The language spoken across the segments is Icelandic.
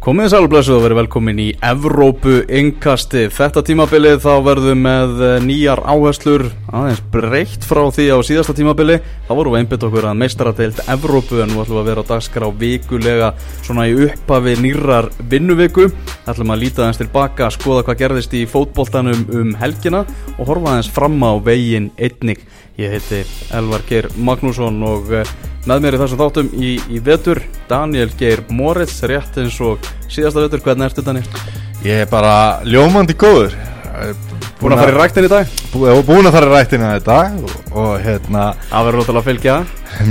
Komið þið sælblessu og verið velkomin í Evrópu yngkasti. Þetta tímabilið þá verðum með eh, nýjar áherslur, aðeins breytt frá því á síðasta tímabili. Þá vorum við einbytt okkur að meistaradeilt Evrópu en nú ætlum við að vera á dagskrá vikulega svona í upphafi nýrar vinnuviku. ætlum að líta aðeins tilbaka, skoða hvað gerðist í fótboltanum um helgina og horfa aðeins fram á veginn einnig. Ég heiti Elvar Geir Magnússon og eh, með mér í þessum þáttum í, í vetur Daniel Geir Moritz, rétt eins og síðasta vetur, hvernig ertu Daniel? Ég er bara ljómandi góður. Búin að fara í ræktin í dag? Búin að fara í ræktina í dag og, og hérna Það verður náttúrulega að fylgja.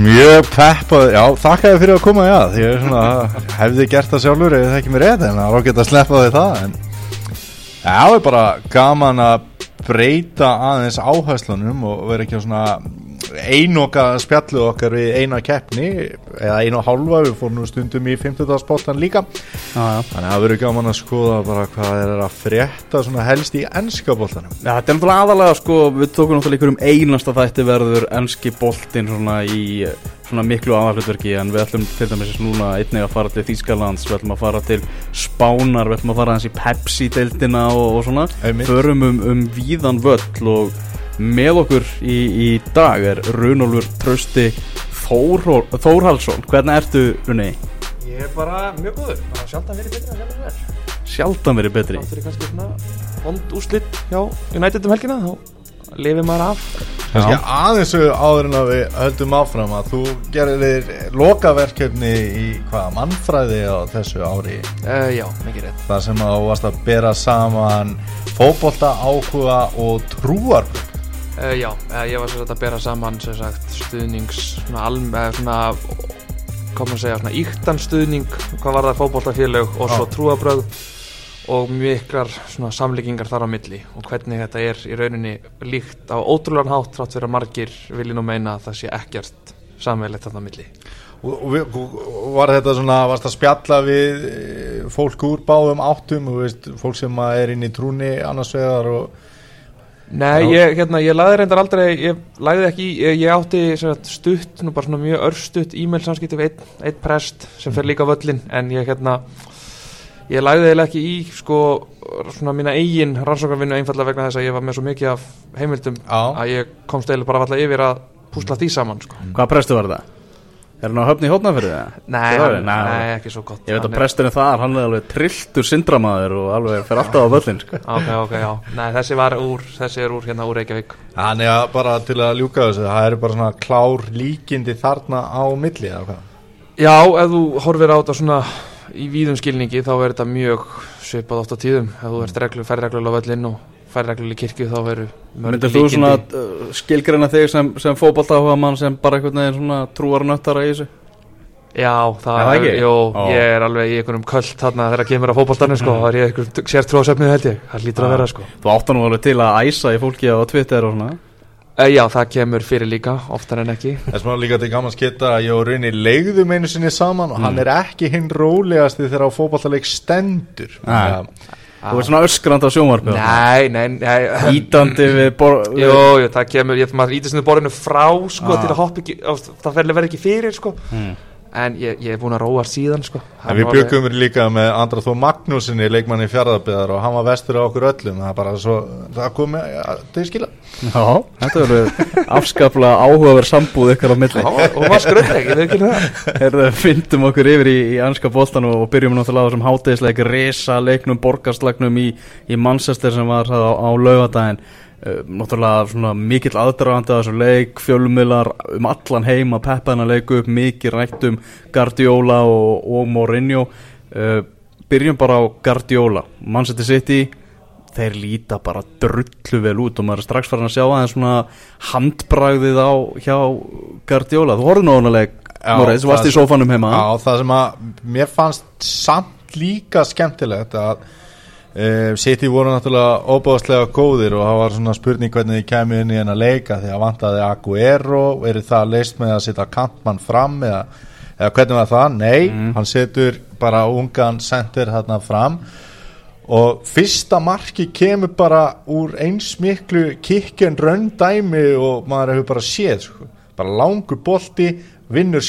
Mjög peppað, já þakka þér fyrir að koma að því ég er svona, hefði gert það sjálfur eða það ekki mér rétt en það er ágætt að sleppa því það en já, það er bara gaman að breyta aðeins áherslunum og vera ekki á svona einoka spjallu okkar við eina keppni eða einu hálfa, við fórum stundum í 50. spottan líka já. þannig að það verður gaman að skoða bara hvað er að frétta helst í ennska boltanum Já, þetta er náttúrulega aðalega sko, við tókum náttúrulega ykkur um einasta þætti verður enski boltinn svona í svona miklu aðalhlutverki en við ætlum til dæmis núna einnig að fara til Þýskalands, við ætlum að fara til Spánar, við ætlum að fara hans í Pepsi-deildina og, og svona, förum um, um víðan völl og með okkur í, í dag er Runolfur Trausti Þór, Þórhalsson, hvernig ertu Runni? Ég er bara mjög góður, bara sjálf að verið betri en sjálf að verið Sjaldan verið betri. Þáttur er kannski svona vond úrslit hjá United um helgina þá lifir maður af. Kannski aðeins áður en að við höldum áfram að þú gerir lokaverkefni í hvaða mannfræði á þessu ári? Uh, Já, mikið rétt. Þar sem að þú varst að bera saman fótbolta áhuga og trúarbröð uh, Já, uh, ég var svo að bera saman sagt stuðnings svona, alm, uh, svona hvað maður að segja, svona íktan stuðning hvað var það fótboltafélög og svo trúabröð og miklar svona samlíkingar þar á milli og hvernig þetta er í rauninni líkt á ótrúlegan hátt trátt fyrir að margir vilja nú meina að það sé ekkert samveilegt þarna á milli. Og, og, og var þetta svona varst að spjalla við eh, fólk úr báðum áttum og veist, fólk sem að er inn í trúni annars vegar og Nei, ég, hérna, ég lagði reyndar aldrei, ég lagði ekki, ég, ég átti sagt, stutt, nú bara svona mjög örstutt e-mail samskipti við einn, einn prest sem fer líka á völlin, en ég hérna, ég lagði eiginlega ekki í, sko, svona mína eigin rannsóknarvinnu einfallega vegna þess að ég var með svo mikið af heimildum Já. að ég komst eiginlega bara alltaf yfir að púsla því saman, sko. Hvað prestu var það? Er hann á höfni í hótnafyrði? Nei, nei, nei, ekki svo gott. Ég veit að presturinn þar, hann er alveg trilltur syndramæður og alveg fer alltaf á völlin sko. Ok, ok, já. Nei, þessi var úr, þessi er úr hérna úr Reykjavík. Þannig að bara til að ljúka þessu það eru bara svona klár líkindi þarna á milli eða hvað Já, ef þú horfir á þetta svona í víðum skilningi þá er þetta mjög svipað oft á tíðum ef þú ert reglu, færri reglulega á völlinn og færri reglulega í kirkju þá veru Myndir þú svona uh, skilgreina þig sem, sem fótballtáhuga mann sem bara einhvern veginn svona trúar nöttara í þessu? Já, það Er það ekki? Jú, ég er alveg í einhverjum köld þarna þegar kemur á fótballtarni sko, það er ég einhverjum sértrúasöfnið held ég, það lítur að vera sko Þú áttan nú alveg til að æsa í fólki á Twitter og svona e, Já, það kemur fyrir líka, oftar en ekki Þess maður líka til gaman skita að ég og Runi leigðum einu sinni saman og hann Mm. er ekki hinn rólegasti þegar á fótballaleik stendur. Þannig að- Þú ert svona öskrand á sjónvarpi Nei, nei, nei Ítandi við bor... Jú, jú, það kemur, ég, maður ítist niður borðinu frá sko, Ah. til að hoppa ekki, það verður ekki fyrir sko Mm. En ég, ég er búin að róa síðan sko. En við byggum líka með Andra Þó Magnúsinni leikmanni fjárðarbyðar og hann var vestur á okkur öllum. Það er bara svo, það kom með ja, til skila. Já, þetta verður afskaplega áhugaverð sambúð ykkar á milli. Já, og maður veit ekki það. Herðu, fyndum okkur yfir í, í anska boltan og, byrjum náttúrulega á þessum hátegisleik risa leiknum, borgarslagnum í, í Manchester sem var það á, á laugadaginn náttúrulega svona mikill aðdragandi að þessu leik, fjölumillar um allan heim að peppa hennar leiku upp mikið rætt um Guardiola og, og Mourinho. Uh, byrjum bara á Guardiola. Manchester City þeir líta bara drullu vel út og maður er strax farin að sjá aðeins svona handbragðið á hjá Guardiola, þú horfðu nú á hana leik Moritz, þú varst í sófanum heima? Já, það sem að mér fannst samt líka skemmtilegt að uh, City voru náttúrulega óbáðslega góðir og það var svona spurning hvernig þið kemur inn í hennar leika því að vantaði Aguero er það leist með að setja kantmann fram eða, eða hvernig var það? Nei, hann setur bara ungan center hérna fram og fyrsta marki kemur bara úr eins miklu kikken röndæmi og maður hefur bara séð sko. bara langur bolti vinnur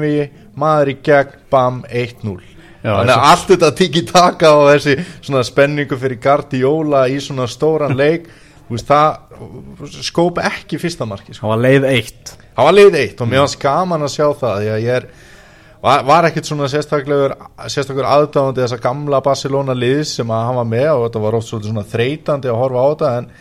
mig maður í gegn, bam, 1-0 Já, þannig að allt þetta tiki taka og þessi svona spenningu fyrir Guardiola í svona stóran leik veist, það skóp ekki fyrsta marki sko. Það var leið eitt. Það var leið eitt og mér var skaman að sjá það því að ég er var, var ekkert svona sérstaklegur sérstakur aðdáðandi þessa gamla Barcelona liðs sem að hann var með og þetta var oft svona þreytandi að horfa á þetta en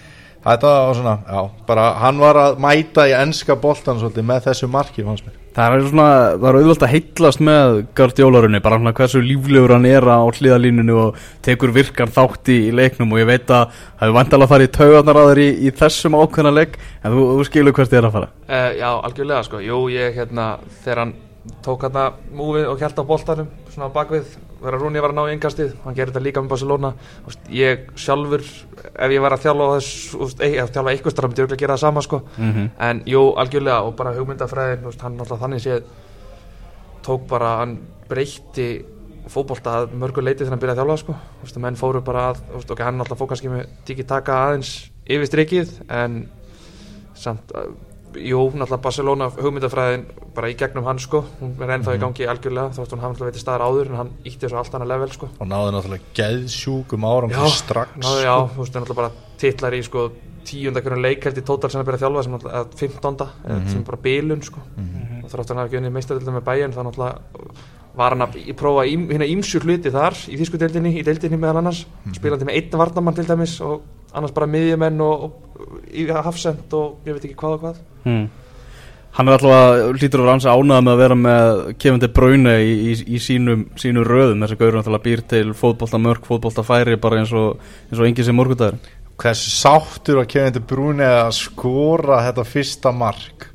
þetta var svona, já, bara hann var að mæta í enska boltan svolítið með þessu marki, fannst mér Það er svona, það er auðvöld að heitlast með Guardiolarunni, bara svona hversu líflegur hann er á hliðalínunu og tekur virkan þátt í, leiknum og ég veit að það er vantalega að fara í taugarnar að þeir í, þessum ákveðna leik en þú, þú skilur hvert þið er að fara. Uh, já, algjörlega sko, jú ég hérna þegar hann tók hérna múfið og hjælt á boltanum svona bakvið þegar Rúni var að ná í engastið, hann gerir þetta líka með Barcelona. Ég sjálfur ef ég var að þjálfa að eitthvað starf myndi ég örugglega gera það sama sko. Mm en jú, algjörlega og bara hugmyndafræðin, hann náttúrulega þannig séð tók bara, hann breytti fótbolta að mörgu leiti þegar hann byrjaði að þjálfa sko, að menn fóru bara að, þú veist, ok, hann náttúrulega fór kannski með tiki taka aðeins yfir strikið en samt, jú, náttúrulega Barcelona hugmyndafræðin bara í gegnum hann sko, hún er ennþá í gangi algjörlega, veist, hún hafði veitið staðar áður en hann ítti þessu allt annað level sko. Og náði náttúrulega geðsjúkum áram Já, strax náðu, já, sko. þú veist, er náttúrulega bara titlar í sko tíunda hvernig leik held í tótal sem að byrja að þjálfa sem náttúrulega, eða 15. mm sem er bara bilun sko. Og þrátt að hann hafi ekki unnið meistardildin með bæjan þá náttúrulega var hann að prófa hérna ímsu hluti þar í þýsku deildinni, í deildinni meðal annars spilandi með einn varnamann til dæmis og annars bara miðjumenn og, og í hafsend og ég veit ekki hvað og hvað. Hmm. Hann er alltaf að hlýtur að vera ansi ánægða með að vera með Kevin De Bruyne í, í, í sínum, sínum röðum. Þessi gaur náttúrulega býr til fótbolta mörg, fótbolta færi bara eins og, eins og enginn sem morgundagur hversu sáttur að Kevin De Bruyne að skora þetta fyrsta mark?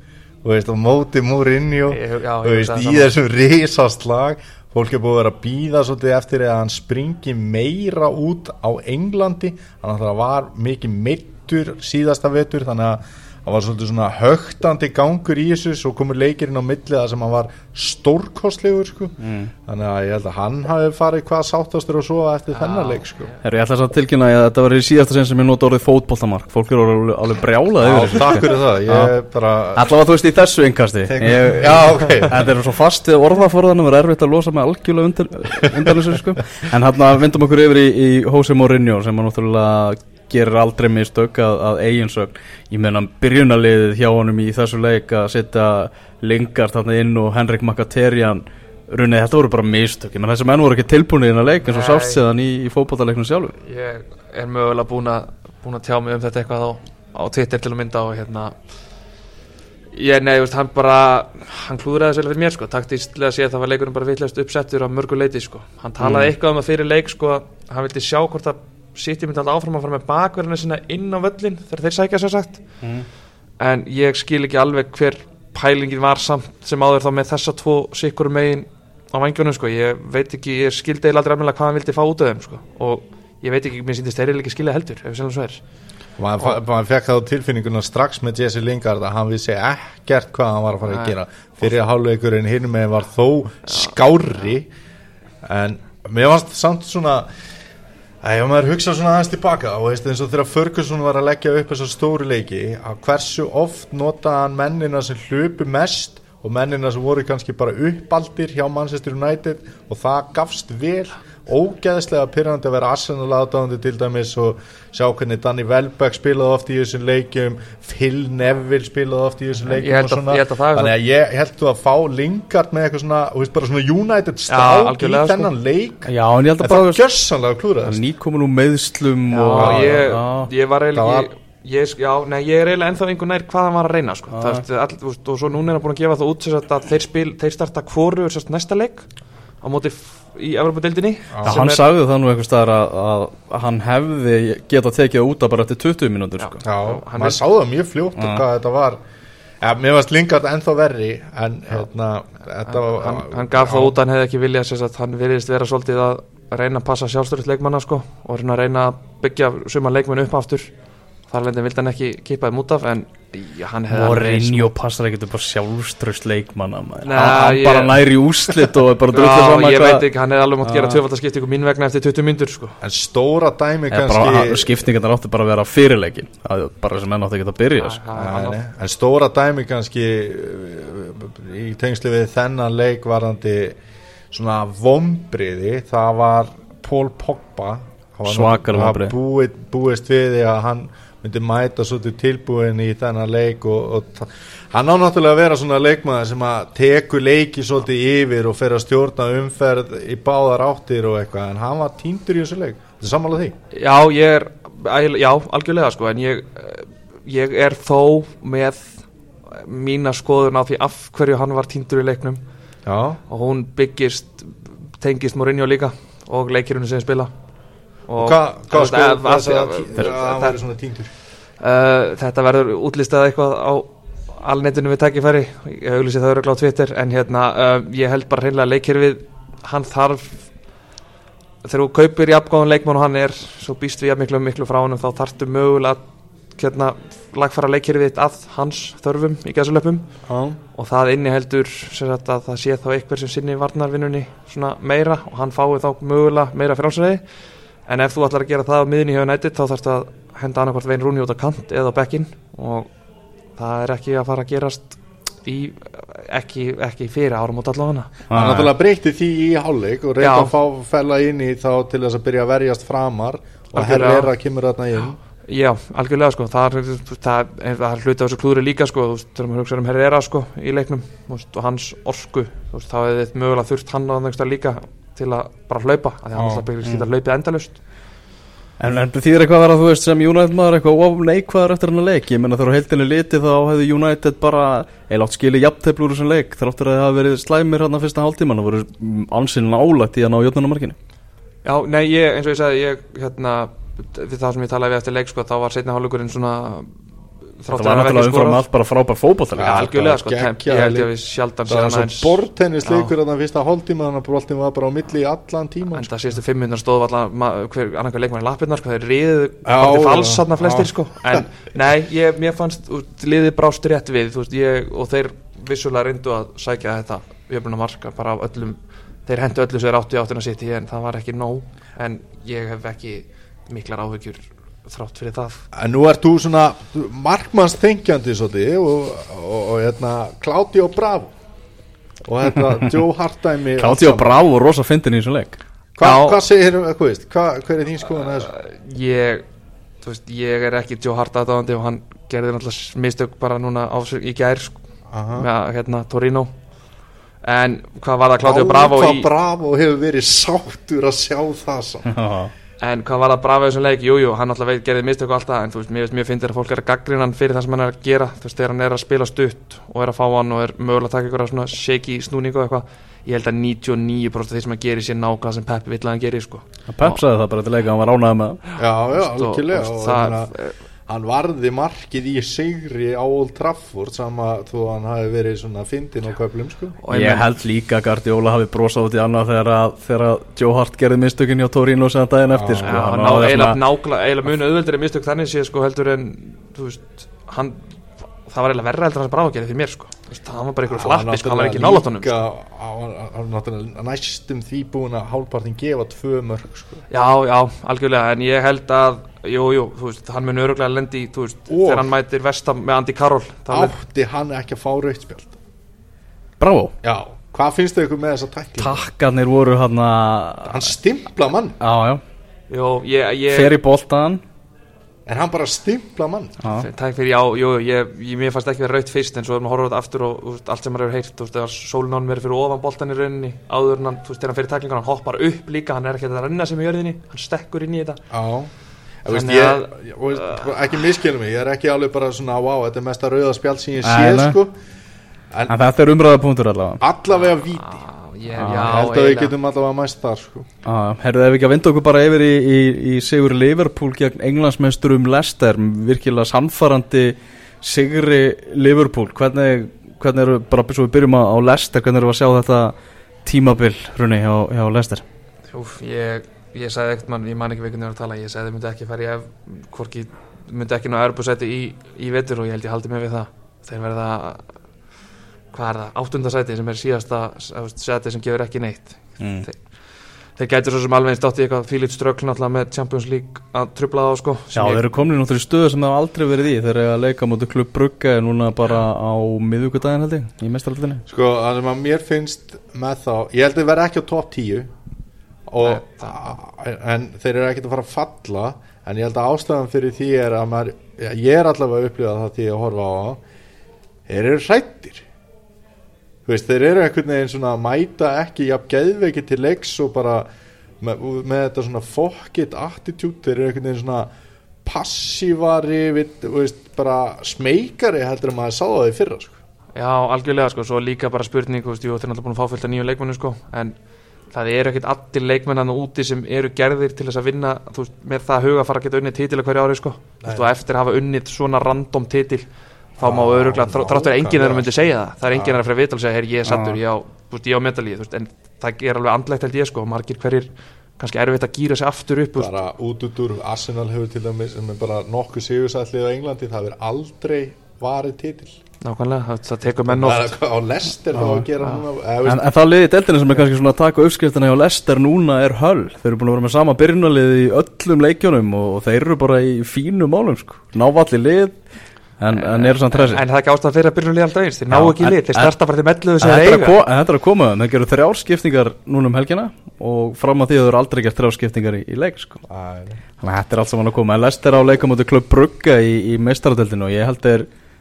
Og veist, á móti Mourinho Ég- já, og veist, í þessum risaslag fólk er búið að vera að býða svolítið eftir að hann springi meira út á Englandi. Hann var mikið meittur síðasta vetur þannig að það var svolítið svona högtandi gangur í þessu svo komur leikirinn á milli það sem hann var stórkostlegur sko. mm. þannig að ég held að hann hafi farið hvað sáttastur og svo eftir þennan leik sko. Herru, ég ætla að tilkynna að þetta var í síðasta sinn sem ég nota orðið fótboltamark Fólk eru alveg, alveg brjálað Já, yfir þessu takk fyrir það ég er bara Allavega þú veist í þessu yngkasti Tek- ég, Já, ok. Þetta er svo fast orðaforðanum er erfitt að losa með algjörlega undan þessu sko. En hann að vindum okkur yfir í, í Gerir aldrei mistök að, að eiginsögn ég meina byrjunarliðið hjá honum í þessu leik að setja Lingard þarna inn og Henrik Mkhitaryan runnið þetta voru bara mistök. Ég meina þessi menn voru ekki tilbúinir inn að leik eins og sást séðan í, í fótballaleiknum sjálfur ég er mögulega búin að búin að tjá mig um þetta eitthvað á, á Twitter til að mynda og hérna ég, nei, veist, hann bara hann klúðraði þessu fyrir mér, sko, taktíslega sé það var leikurinn bara vitlaust uppsettur á mörgu leiti, sko. Hann talaði Mm. eitthvað um að fyrir leik, sko hann vildi sjá hvort að City myndi alltaf áfram að fara með bakverðina sinna inn á völlin þegar þeir sækja svo sagt. En ég skil ekki alveg hver pælingin var samt sem áður þá með þessa tvo sikkur megin á vangjónum sko, ég veit ekki, ég skildi eiginlega aldrei almennilega hvað hann vildi fá út af þeim sko. Og ég veit ekki, mér síndist þeir eru ekki skilja heldur ef við segjum svo er. Maður fekk það á tilfinninguna strax með Jesse Lingard að hann vissi ekkert hvað hann var að fara að Nei. gera. Fyrir að hálfleikurinn hinn með var þó skári en mér varst samt svona að ef maður hugsa svona aðeins tilbaka og veist eins og þegar Ferguson var að leggja upp þessar stóru leiki að hversu oft nota hann mennina sem hlupu mest og mennina sem voru kannski bara uppaldir hjá Manchester United og það gafst vel ógeðslega pyrrandi að vera Arsenal aðdáðandi til dæmis og sjá hvernig Danny Welbeck spilaði oft í þessum leikjum Phil Neville spilaði oft í þessum Ég leikjum held og að- svona ég held að það er þannig að ég held að fá Lingard með eitthvað svona, þú veist bara svona United strák í sko. þennan leik Já, en ég held en það gjörsanlega klúraðist nýkomin úr meðslum Já, og, ég, já. ég var eiginlega ekki Ég, já, nei, ég er eiginlega ennþá einhvern nær hvað hann var að reyna sko. Já. það, all, og svo núna er hann búin að gefa það út sem sagt, að þeir, spil, þeir starta sérst, næsta leik á móti í Evropadeildinni hann sagði það nú einhvers staðar að, að, að hann hefði getað tekið út af bara eftir 20 mínútur Já. sko. Já, hann maður er- sá það mjög fljótt og hvað þetta var. Ja, Mér varst Lingard ennþá verri en hérna þetta var, hann, hann gaf það út að hann hefði ekki viljað sem sagt, hann virðist vera svolítið að reyna að passa sjálfstörðist leikmanna sko, og reyna að reyna að byggja suma leikmenn upp aftur þar lendi vildi hann ekki kipa þeim út af en hann hefði Mourinho passar ekkert upp á sjálfströst. Nei, hann, hann ég- bara næri úslit og er bara drullið Já, saman ég hvað- veit ekki, hann hefði alveg mátt gera tvöfaldarskiptingu mín vegna eftir 20 myndur sko. En stóra dæmi Eða kannski bara, skiptingarnar áttu bara að vera fyrirleikin bara sem enn áttu ekki að byrja sko. Já, Nei, hann- nei, En stóra dæmi kannski uh, í tengslu við þennan leik varðandi svona vombriði það var Paul Pogba nú- vonbrigði. það búið, búist við því að hann myndi mæta svo til tilbúin í þennan leik og, og hann á náttúrulega að vera svona leikmaður sem að tekur leiki svolítið yfir og fer að stjórna umferð í báðar áttir og eitthvað en hann var týndur í þessu leik. Þetta er sammála því? Já, ég er, já, algjörlega sko, en ég, ég er þó með mína skoðun á því af hverju hann var týndur í leiknum. Já, og hún byggist, tengist Mourinho líka og leikirinu sem spila. Og hvað hva sko það- væri svona týndur Uh, þetta verður útlistað eitthvað á alnetinu við tækifæri. Ég auglýsi það öruglega á Twitter en hérna uh, ég held bara hreinlega leikir við hann þarf þegar þú kaupir jafngóðan leikmann og hann er svo býst við jafn miklu, miklu frá hann þá þarftu mögulega að hérna, lagfara leikir við að hans þörfum í gæðsulöpum já, og það inniheldur sem sagt, að það sé þá eitthvað sem sinni varnarvinnunni meira og hann fái þá mögulega meira frjálsræði en ef þú ætlar að gera það á miðinni hjá United þá þarfst að henda annarkvort veginn rúni út á kant eða á bekkin og það er ekki að fara að gerast í, ekki, ekki fyrir árum út allavega hann náttúrulega breyti því í hálfleik og reynda að fá fella inn í þá til þess að byrja að verjast framar og herra kemur þarna inn. Já, algjörlega sko, það er, það er, það er hluti af þessu klúðri líka sko, þú veist, þegar maður hugsa um Herrera sko í leiknum veist, og hans orku, þú veist, þá hefði þið mögulega þurft hann á þannig líka til að bara hlaupa, af því að hann Já. alltaf byggir skýta hlaupið endalaust. En, en þýðir eitthvað að þú veist, sem United maður eitthvað of neikvæður eftir hennar leik? Ég meina þegar á heildinni liti þá hefði United bara eða átt skilið jafnteflur úr þessum leik þráttur að það hafi verið slæmir hérna fyrsta hálftíman og voru ansinn nálægt í að ná jötnumarkinu Já, nei, ég, eins og ég sagði, ég, hérna, við það sem ég talaði við eftir leik, sko, þá var setna hálfleikurinn svona, Það þrátt var að náttúrulega umfram allt bara frábær fótballtæli Já, algjörlega, sko, ég held ég að við sjaldan það var svo bortennisleikur þarna fyrsta hálftíma þannig að boltin var bara á milli í allan tíma en það síðustu fimm minnur stóð allan, hver, annar hver leikmann í lappirnar, sko, þeir riðu Já, til já, fals þarna flestir, sko, en, nei, ég, mér fannst, liðið brást rétt við, þú veist, ég, og þeir vissulega reyndu að sækja þetta. Jöfnuna marka, bara af öllum, þeir hendu öllu sem þeir áttu í áttina sitt í, en það var ekki nóg, en ég hef ekki miklar áhyggjur þrátt fyrir það. en nú ert þú svona markmanns þengjandi svolítið og, og, og hérna Claudio Bravo og hérna Joe á brá og rosa fyndin í þessum leik Hva, Já. hvað segir, hvað veist, hva, hver er þín skoðan að þessu? ég þú veist, ég er ekki Joe Hart aðdáðandi og hann gerði náttúrulega mistök bara núna í gær sko, Aha. með hérna Torino en hvað var það Claudio Bravo hvað í, Bravo hefur verið sáttur að sjá það samt en hvað var það Bravo í þessum leik, jújú, jú, hann náttúrulega veit gerði mistök og allt það, en þú veist, mér, mér finnir að fólk er að gaggrina hann fyrir það sem hann er að gera þú veist, þegar hann er að spila stutt og er að fá hann og er mögulega að taka ykkur svona shaky snúningu og eitthvað, ég held að 99% af því sem hann gerir sér nákvæmlega sem Pep vill að hann gerir sko. Pep sagði það bara til leika, hann var ánægð með það já, já, og- og og, það- það, hann varði markið í sigri á Old Trafford sama þó að hann hafi verið svona fyndin á köflum sko og ég held líka að Guardiola hafi brosað út í annað þegar, að, þegar að Joe Hart gerði mistökin hjá Torino sem daginn eftir sko. Hann ná, eiginlega, munu auðveldri mistök þannig sé sko heldur en þú veist, hann það var eiginlega verra heldur en hann bara ágerði fyrir mér sko Þú veist, hann var bara einhver flappi sko, hann var ekki líka, hann var næstum því búin að hálfpartin gefa tvö mörg sko. já, já, algjörlega, en ég held að jú, jú, þú veist, hann mun öruglega lendi í, þú veist, Og- þegar hann mætir vestam með Andy Carroll átti hann ekki að fá rauðspjald Bravo. Já, hvað finnst þau ykkur með þessa tækling? Takkarnir voru hann að hann stimpla mann. Já, já, jú, ég, ég fer í boltan en hann bara stimpla mann? Já, Takk fyrir, já, jú, ég, ég, mér fannst ekki verið raut fyrst en svo er maður að horfa á þetta aftur og þú veist, allt sem maður hefur heyrt, þú veist, þegar sólnán verið fyrir ofan boltan í rauninni, áður en hann, þú veist, þegar hann fyrir taklingan, hann hoppar upp líka, hann er ekki að renna sem í jörðinni, hann stekkur inn í þetta. Já veist, ég, að- veist, ekki miskilum mig, ég er ekki alveg bara svona wow, þetta er mesta rauða spjald sem ég sé sko. En þetta er umræðapunktur allavega. Allavega víti. Já, ég, ég held að við getum allavega mæst þar sko. Já, Herðu ef við ekki að vinda okkur bara yfir í, í, í sigur Liverpool gegn englandsmeisturum Leicester, virkilega sannfarandi sigri Liverpool. Hvernig, hvernig eru, bara svo við byrjum á, á Leicester, hvernig eru að sjá þetta tímabil hrunni hjá, hjá Leicester? Úf, ég, ég sagði ekkert mann, ég man ekki veikunni að tala, ég sagði þið myndi ekki fara í ef, hvorki, myndi ekki ná erbúsæti í, í vetur og ég held ég haldi mig við það. Þeir verða, hvað er það, áttundasæti sem er síðasta seti sem gefur ekki neitt. mm. þeir gæti svo sem alveg eins dátti eitthvað Fílit Strökl náttúrulega með Champions League að trubla það sko Já, þeir eru komin í náttúrulega stöðu sem það hafa aldrei verið í Þeir eru að leika mútið klubb brugga núna bara á miðvíkudaginn held ég Í mestaraldinni Sko, og, En þeir eru ekki að fara að falla En ég held að ástæðan fyrir því er að maður, Ég er allavega að upplifa það því að horfa á Þeir eru hrættir Þú veist, þeir eru einhvern veginn svona að mæta ekki jafn geðveiki til leiks og bara með, með þetta svona fuck it attitude, þeir eru einhvern veginn svona passívari, við, þú veist, bara smeikari heldur en maður sá það í fyrra, sko. Já, algjörlega sko, svo líka bara spurning þú veist, jú, þeir er náttúrulega búin að fá fullt af nýjum leikmennum sko, en það eru ekkert allir leikmennan úti sem eru gerðir til þess að vinna veist, með það huga að fara að geta unnið titil að hverju ári sko, veist, og eftir að hafa unnið svona random titil, þá má öruglega, þráttur að enginn þeirra nákvæmlega. myndi segja það, það er enginn Já. þeirra fyrir vital að segja, hér ég er sattur, Já. ég á, á medalíð, en það er alveg andlegt held ég sko, og margir hverjir kannski erfitt að gýra sig aftur upp, bara út út úr Arsenal hefur til dæmis er bara nokkuð sigursætlið á Englandi það verður aldrei varið titil nákvæmlega, það, það tekur menn það er oft, á Lester þá að gera núna eða, En, það liðið deildinu sem er kannski svona að taka uppskriftina hjá Lester núna er höll Þeir eru búin að vera með sama byrjunalið í öllum leikjunum og, og þeir eru bara í fínu málum sko. Návalli lið en, en eru samt tresi en það er ekki ástæðan fyrir að byrja líða alltaf eins, þeir ná ekki lið, þeir starta bara til melluðu sem þeir eiga. en þetta er að koma þeir gerðu þrjárskiptingar núna um helgina og fram að því að þeir eru aldrei gert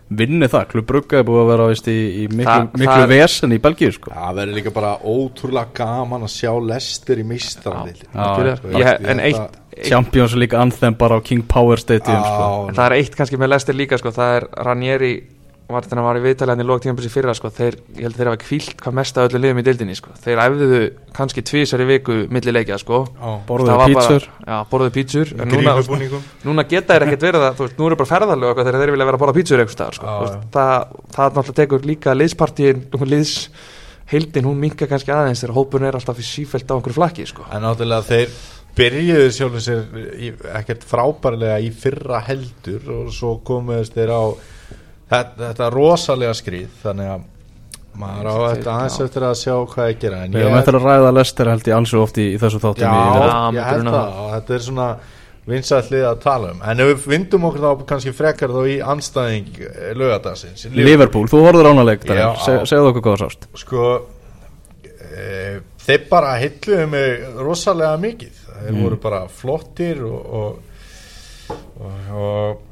vinni það Klubb Brugga er búið að vera veist, í, í miklu, Það- miklu vesen í Belgíu sko. það verður líka bara ótrúlega gaman að sjá Lester í Algjörlega. sko, en eitt, Champions League anthem bara á King Power Stadium sko. Það er eitt kannski með Lester líka sko, það er Ranieri var þannig að var í lók tímabils í fyrra sko, þeir, ég held þeir hafa kvílt hvað mest að öllu liðum í deildinni sko. þeir æfðuðu kannski tvísar í viku milli leikja sko. á, Borðuðu pítsur já, borðuðu pítsur núna, núna geta þeir ekkert verið það þú veist, nú eru bara ferðarlega eitthvað þegar þeir vilja vera að borða pítsur eitthvað staðar sko. Þú veist, það, það náttúrulega tekur líka liðspartíin liðs heildin, hún minka kannski aðeins þegar hópurinn er alltaf í sífælt á einhverju flakki sko. en náttúrulega þeir byrjuðu í, ekkert frábærlega í fyrra heldur og svo komuðust þeir á þetta, þetta rosalega skrýð þannig að maður á þetta aðeins eftir að sjá hvað ég gera en Við ég eftir að ræða Lester held ég ansi oft í, í þessu þáttum Já, ég held það og þetta er svona vinsætlið að tala um. En ef við vindum okkur þá kannski frekar þá í anstæðing lögadagsins Liverpool, þú horfður ánaleg Já, á. segðu okkur hvað það sást. Sko e, þeir bara hilluðu mig rosalega mikið. Þeir Mm. voru bara flottir og, og, og, og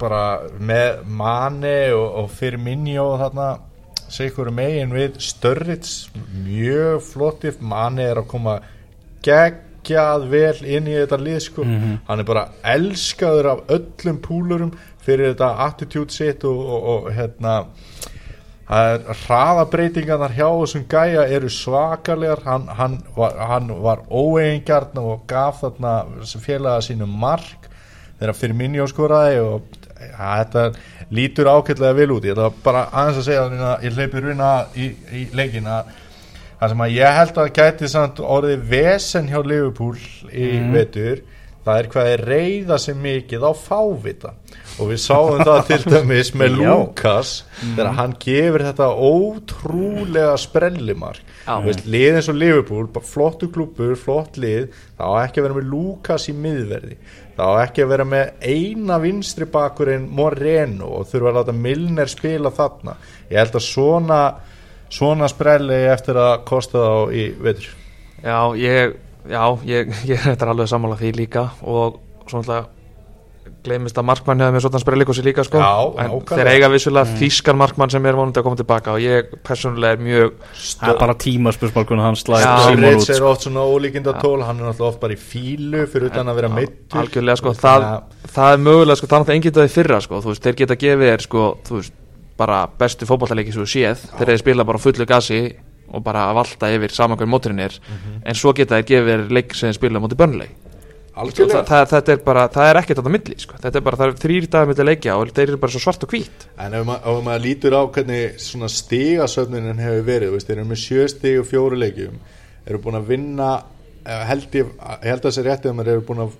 bara með Mane og, og Firmino þarna segur megin við Störrits mjög flottir Mane er að koma geggjað vel inn í þetta lið sko. Mhm. hann er bara elskaður af öllum púlurum fyrir þetta attitude sitt og, og, og hérna hraðabreitingarnar hjá þessum gæja eru svakalegar. Hann, hann var, var óeigingjarn og gaf þarna félaga sínu mark þegar fyrir minni skoraði og þetta lítur ákveðlega vel út. Ég ætla bara aðeins að segja að ég hleypi runa í, í leikin að það sem að ég held að gæti samt orðið vesen hjá Liverpool í vetur það er hvað er reyða sem mikið á fávita. Og við sáum það til dæmis með. Lukas þegar hann gefur þetta ótrúlega sprellimark. Lið eins og Liverpool, flottu klubur flott lið, það á ekki að vera með Lukas í miðverði, það á ekki að vera með eina vinstri bakurinn Moreno og þurfa að láta Milner spila þarna, ég held að svona svona sprelli eftir að kosta þá í vetur. Já, ég, já, ég, ég er alveg sammála því líka og svo gleymist að markmann hefði með svona sprellikossi líka sko. Já, en nákvæmlega. þeir eiga vissulega þýskan markmann sem er vonandi að koma tilbaka og ég persónulega er mjög Það er bara tímaspursmálkunum hans Já. Simon út er oft svona ólíkinda tól hann er náttúrulega oft bara í fílu fyrir utan að vera meittur algjörlega sko, það, það er mögulega sko, það er náttúrulega enginn það í fyrra sko, veist, þeir geta gefið þér sko, veist, bara bestu fótballtaleiki sem þú séð, þeir eru spila bara á fullu gasi og bara að valta yfir saman hvernig móturinn er, en svo geta þeir gefið þér leik sem þeir spila móti börnleik algjörlega það, þetta er bara, það er ekkert á það milli sko. þetta er bara, það er þrýr dagar milli leikja og þeir eru bara svo svart og hvít En ef maður, ef maður lítur á hvernig stigasöfnunin hefur verið, veist, þeir eru með sjö stig og fjóru leikjum, eru búin að vinna, eh, held ég, ég held að þessi réttið að maður eru búin að,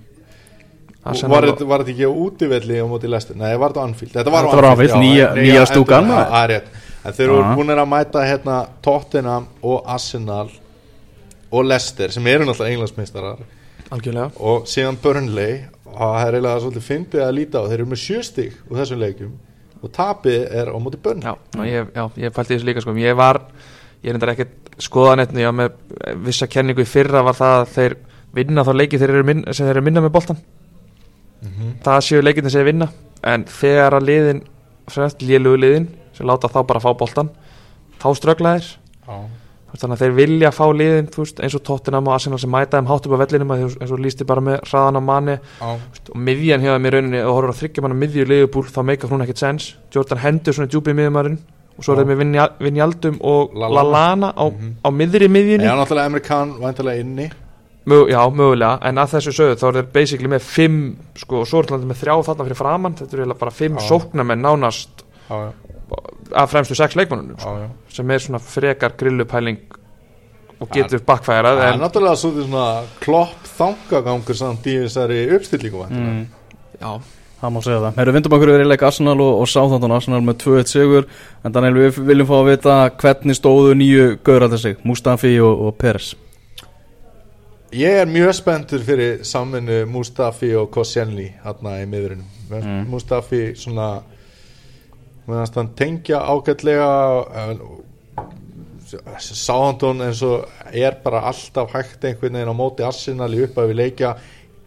var þetta þetta ekki á útivelli á móti lestir? Nei, var þetta á Anfield? Þetta var á Þetta já, nýja- nýja stúkan, það. En þeir eru búin að mæta hérna Tottenham og Arsenal og Leicester sem eru náttúrulega englandsmeistarar algjörlega. Og síðan Burnley og það er eiginlega svolítið fyndið að líta á þeir eru með sjöstig úr þessum leikjum og tapið er á móti Burnley. Já, ég, já, ég fælti þessu líka sko. Ég var, ég er endar ekkert skoðanetni Já, með vissa kenningu í fyrra var það að þeir vinna þá leiki þeir eru minn, sem þeir eru minna með boltan Það séu leikinni sem þeir vinna. En þegar að liðin fremst lélugu liðin sem láta þá bara fá boltan þá ströggla þeir. Já. Þú veist, þannig að þeir vilja fá liðin veist, eins og Tottenham og Arsenal sem mæta þeim hátt upp á vellinum eins og lísti bara með hraðan á manni Já. og miðjan hefða mér rauninni og horfður að þryggja manna miðju liðbúl þá meikar hún ekkert sens Jordan hendur svona djúpið miðjumarinn og svo er Já. þeir með Vinja- Vinjaldum og Lallana. Lallana á, Mhm. á miðri miðjunni Já, náttúrulega Amerikan væntalega inni Mö, já, mögulega, en að þessu sögðu þá er þeir basically með fimm sko, og svo er þeir með þrjá þarna fyrir framann þetta er eiginlega bara fimm Já. sóknarmenn nánast Af fremstu sex leikmannunum sko, sem er svona frekar grillupæling og getur bakkfærað Það er náttúrulega svona klopp þangagangur samt í þessari uppstillingu væntanlega. mm. já, Það má segja það. Herru, vindum okkur yfir í leik Arsenal og, og Southampton Arsenal með 2-1 sigur. En Daniel, við viljum fá að vita hvernig stóðu nýju gauraldir sig, Mustafi og, og Peres. Ég er mjög spenntur fyrir samvinnu Mustafi og Koscielny hérna í miðurinn Mm. Mustafi svona meðanst hann tengja ágætlega Sáhandón eins og er bara alltaf hægt einhvern veginn á móti Arsenal í upphafi leikja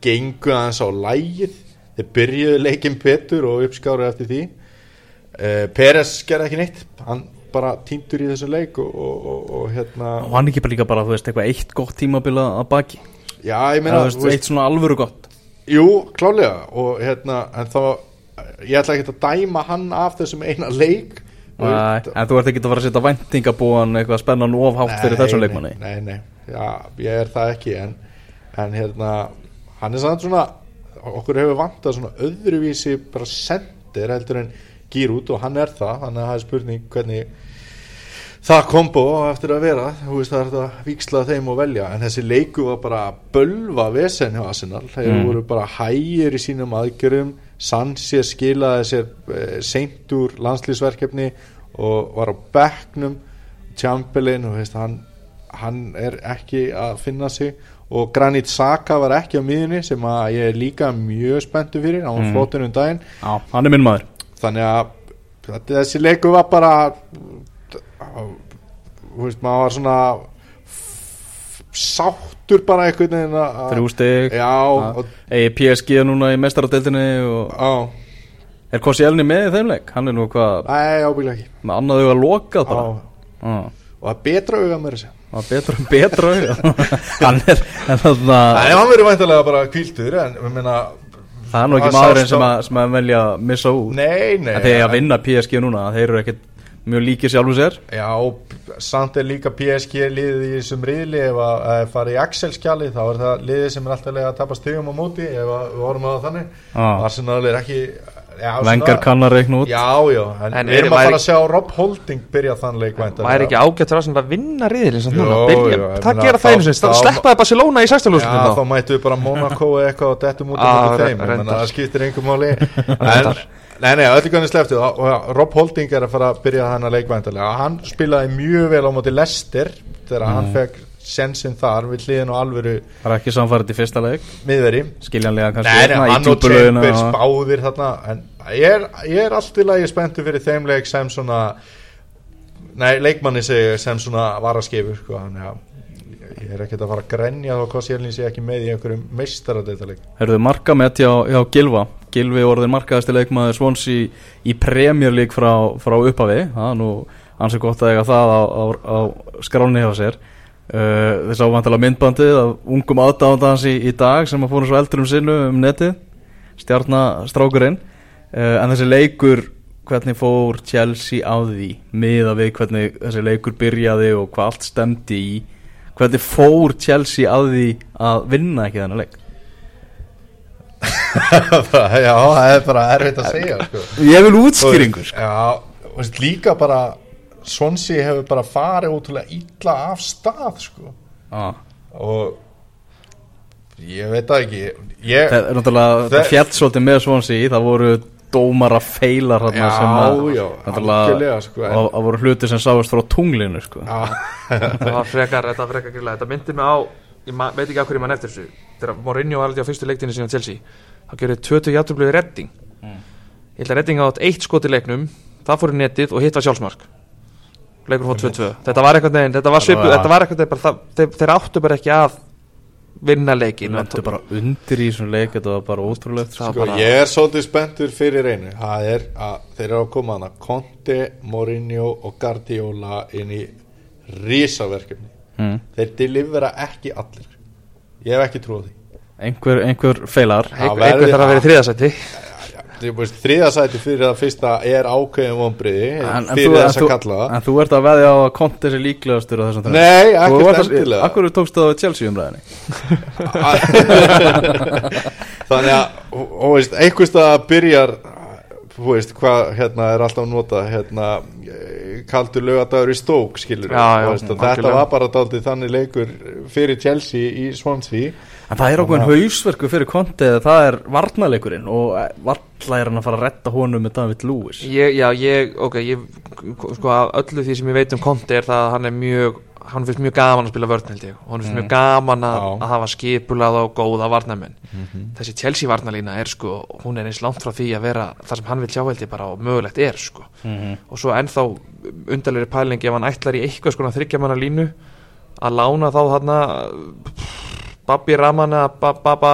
gengu aðeins á lægið þeir byrjuðu leikin betur og uppskáru eftir því uh, Peres gerði ekki neitt hann bara týndur í þessu leik og, og, og, og hérna Og hann ekki bara líka bara, þú veist, eitthvað eitt gott tímabila að baki. já, ég Eða, meina þú veist, eitt svona alvöru gott. Jú, klálega og hérna, en þá ég ætla ekki að dæma hann af þessum eina leik Nei, en þú ert ekki að fara að setja væntingabúan eitthvað spennan of hátt fyrir þessum leikmanni. Nei, nei, já, ég er það ekki en, en hérna hann er samt svona okkur hefur vantað svona öðruvísi bara sendir heldur en gýr út og hann er það, þannig að það er spurning hvernig það kombo á eftir að vera þú veist það er þetta að víksla þeim og velja en þessi leiku var bara að bölva vesen hjá Arsenal, þeir Mm. voru bara hægir í sínum aðgjörum Sanchez skilaði sér eh, seint úr landslýsverkefni og var á bekknum Chamberlain og veist, hann, hann er ekki að finna sig og Granit Xhaka var ekki á miðunni sem að ég er líka mjög spenntu fyrir, var Mm. mm. flottur um daginn Já, hann er minn maður. þannig að þessi leiku var bara þú veist, maður var svona sáttur bara einhvern veginn að Þrjú Egi PSG núna í á, er Koscielny með í þeim leik? Hann er nú hvað, nei, ábygglega ekki með annað auga lokað bara. á, og það er betra auga með var betra, betra auga. hann er, þarna, Nei, hann verður væntalega bara kvíldur en ég meina það er nú ekki maðurinn sem að, sem að velja að missa út. Nei, nei En þegar að vinna PSG núna, þeir eru ekkert mjög líkið sjálfum sér. Já, samt er líka PSG liðið í þessum riðli. Ef að, að fara í Excel-skjali þá er það liðið sem er alltaf að tapa stegum á móti ef að, við vorum að það þannig. Já. Arsenal er ekki já, Vengar kann að reikna út. Já, já, en, En við erum er- að fara að sjá Rob Holding byrja þann leik væntanlega. væri ekki ágætt að vinna byrja, jú, ég það gera það þá- einu sinni? Þá- sleppaði Barcelona í Já, sextalúsinu þá mættu við bara Monaco eða eitthvað og dettum út Ah, af re- þeim, það skiptir einhver máli. En, Nei, nei, öllu kannu sleftu og, og Rob Holding er að fara að byrja þannig að leikvæntalega hann spilaði mjög vel á móti Lester þegar hann Mm. fekk sensin þar við hliðin og alvöru Það er ekki samfærið í fyrsta leik. miðveri Skiljanlega kannski. Nei, nei, hérna hann og Chambers og- báðir þarna en ég er, ég er allt í lagi spenntu fyrir þeim leik sem svona nei, leikmanni segi sem svona varaskefur sko, þannig að ég er ekkert að fara að grenja þá hvað sérlinn sé ekki með í einhverjum meistaradeitaleik Herðu markamett hjá, hjá Gilva Gilvi orðin markaðasti leikmaður Svons í, í League frá, frá upphafi. Það er nú ansið gott að eiga það á, á, á skráni hjá sér. Uh, þess vantilega myndbandið af ungum aðdáðandans í, í dag sem að fórum svo eldur um sinnu um netið. Stjarnastrákurinn. Uh, en þessi leikur hvernig fór Chelsea á því? Miða við hvernig þessi leikur byrjaði og hvað allt stemdi í. Hvernig fór Chelsea á því að vinna ekki þennan leik Já, það er bara erfitt að segja sko. Ég vil útskýringu sko. Já, veist, líka bara Swansea hefur bara farið ótrúlega illa af stað sko. ah. og ég veit það ekki ég, Það er náttúrulega Það- fjall svolítið með Swansea Það voru dómara feilar þarna Já, sem að já, náttúrulega- algjörlega, sko, en- og það voru hluti sem sáist frá tunglinu sko. Já, það var frekar, þetta var frekar þetta myndi mig á, ég veit ekki af hverju mann eftir þessu þegar Mourinho var aldrei á fyrstu leiktinni sína Chelsea, þá gerði 20 játtöflöði redding ég held að redding átt eitt skot í leiknum, það fór í netið og hitt var sjálfsmark. Leikur fór 2-2 þetta var eitthvað neginn, þetta var svipu var- þetta var eitthvað neginn, bara, það, þeir, áttu bara ekki að vinna leikin lendu bara undir í þessum leik þetta var bara ótrúlegt Það sko. sko, bara- ég er svolítið spenntur fyrir einu. Það er að þeir eru að koma hana Conte, Mourinho og Guardiola inn í risaverkefni. Mm. Þeir delivera ekki allir Ég hef ekki trúið því einhver, einhver feilar einhver verður- þarf að vera í þriðasætti Þriðasæti fyrir það fyrsta er ákveðin vonbriði en, en, fyrir þess að kalla það en þú ert að veðja á að konti þessi líklegastur Nei, ekkert ert að- endilega Akkur tókstu það á Chelsea umræðinni Þannig að, einhverstað byrjar þú veist, hvað hérna er alltaf nota hérna, eh, kaldur lögadagur í stók skilur Já, já, veist, þetta algjörlega. var bara daldið þannig leikur fyrir Chelsea í Swansea. En það er okkur hausverku fyrir konti það er varnarleikurinn og varla er hann að fara að retta honum með David Lewis. Ég, já, ég, ok, ég sko, af öllu því sem ég veit um Conte er það að hann er mjög, hann finnst mjög gaman að spila vörn held ég, og hann finnst mjög gaman að, að hafa skipulað og góða varnarmenn. Þessi Chelsea varnarlína er sko, hún er eins langt frá því að vera það sem hann vil sjá held ég bara og mögulegt er sko, og svo ennþá undarlegri pæling ef hann ætlar í eitthvað sko þryggja manna línu að lána þá þarna Babi Raman eða Ba- Baba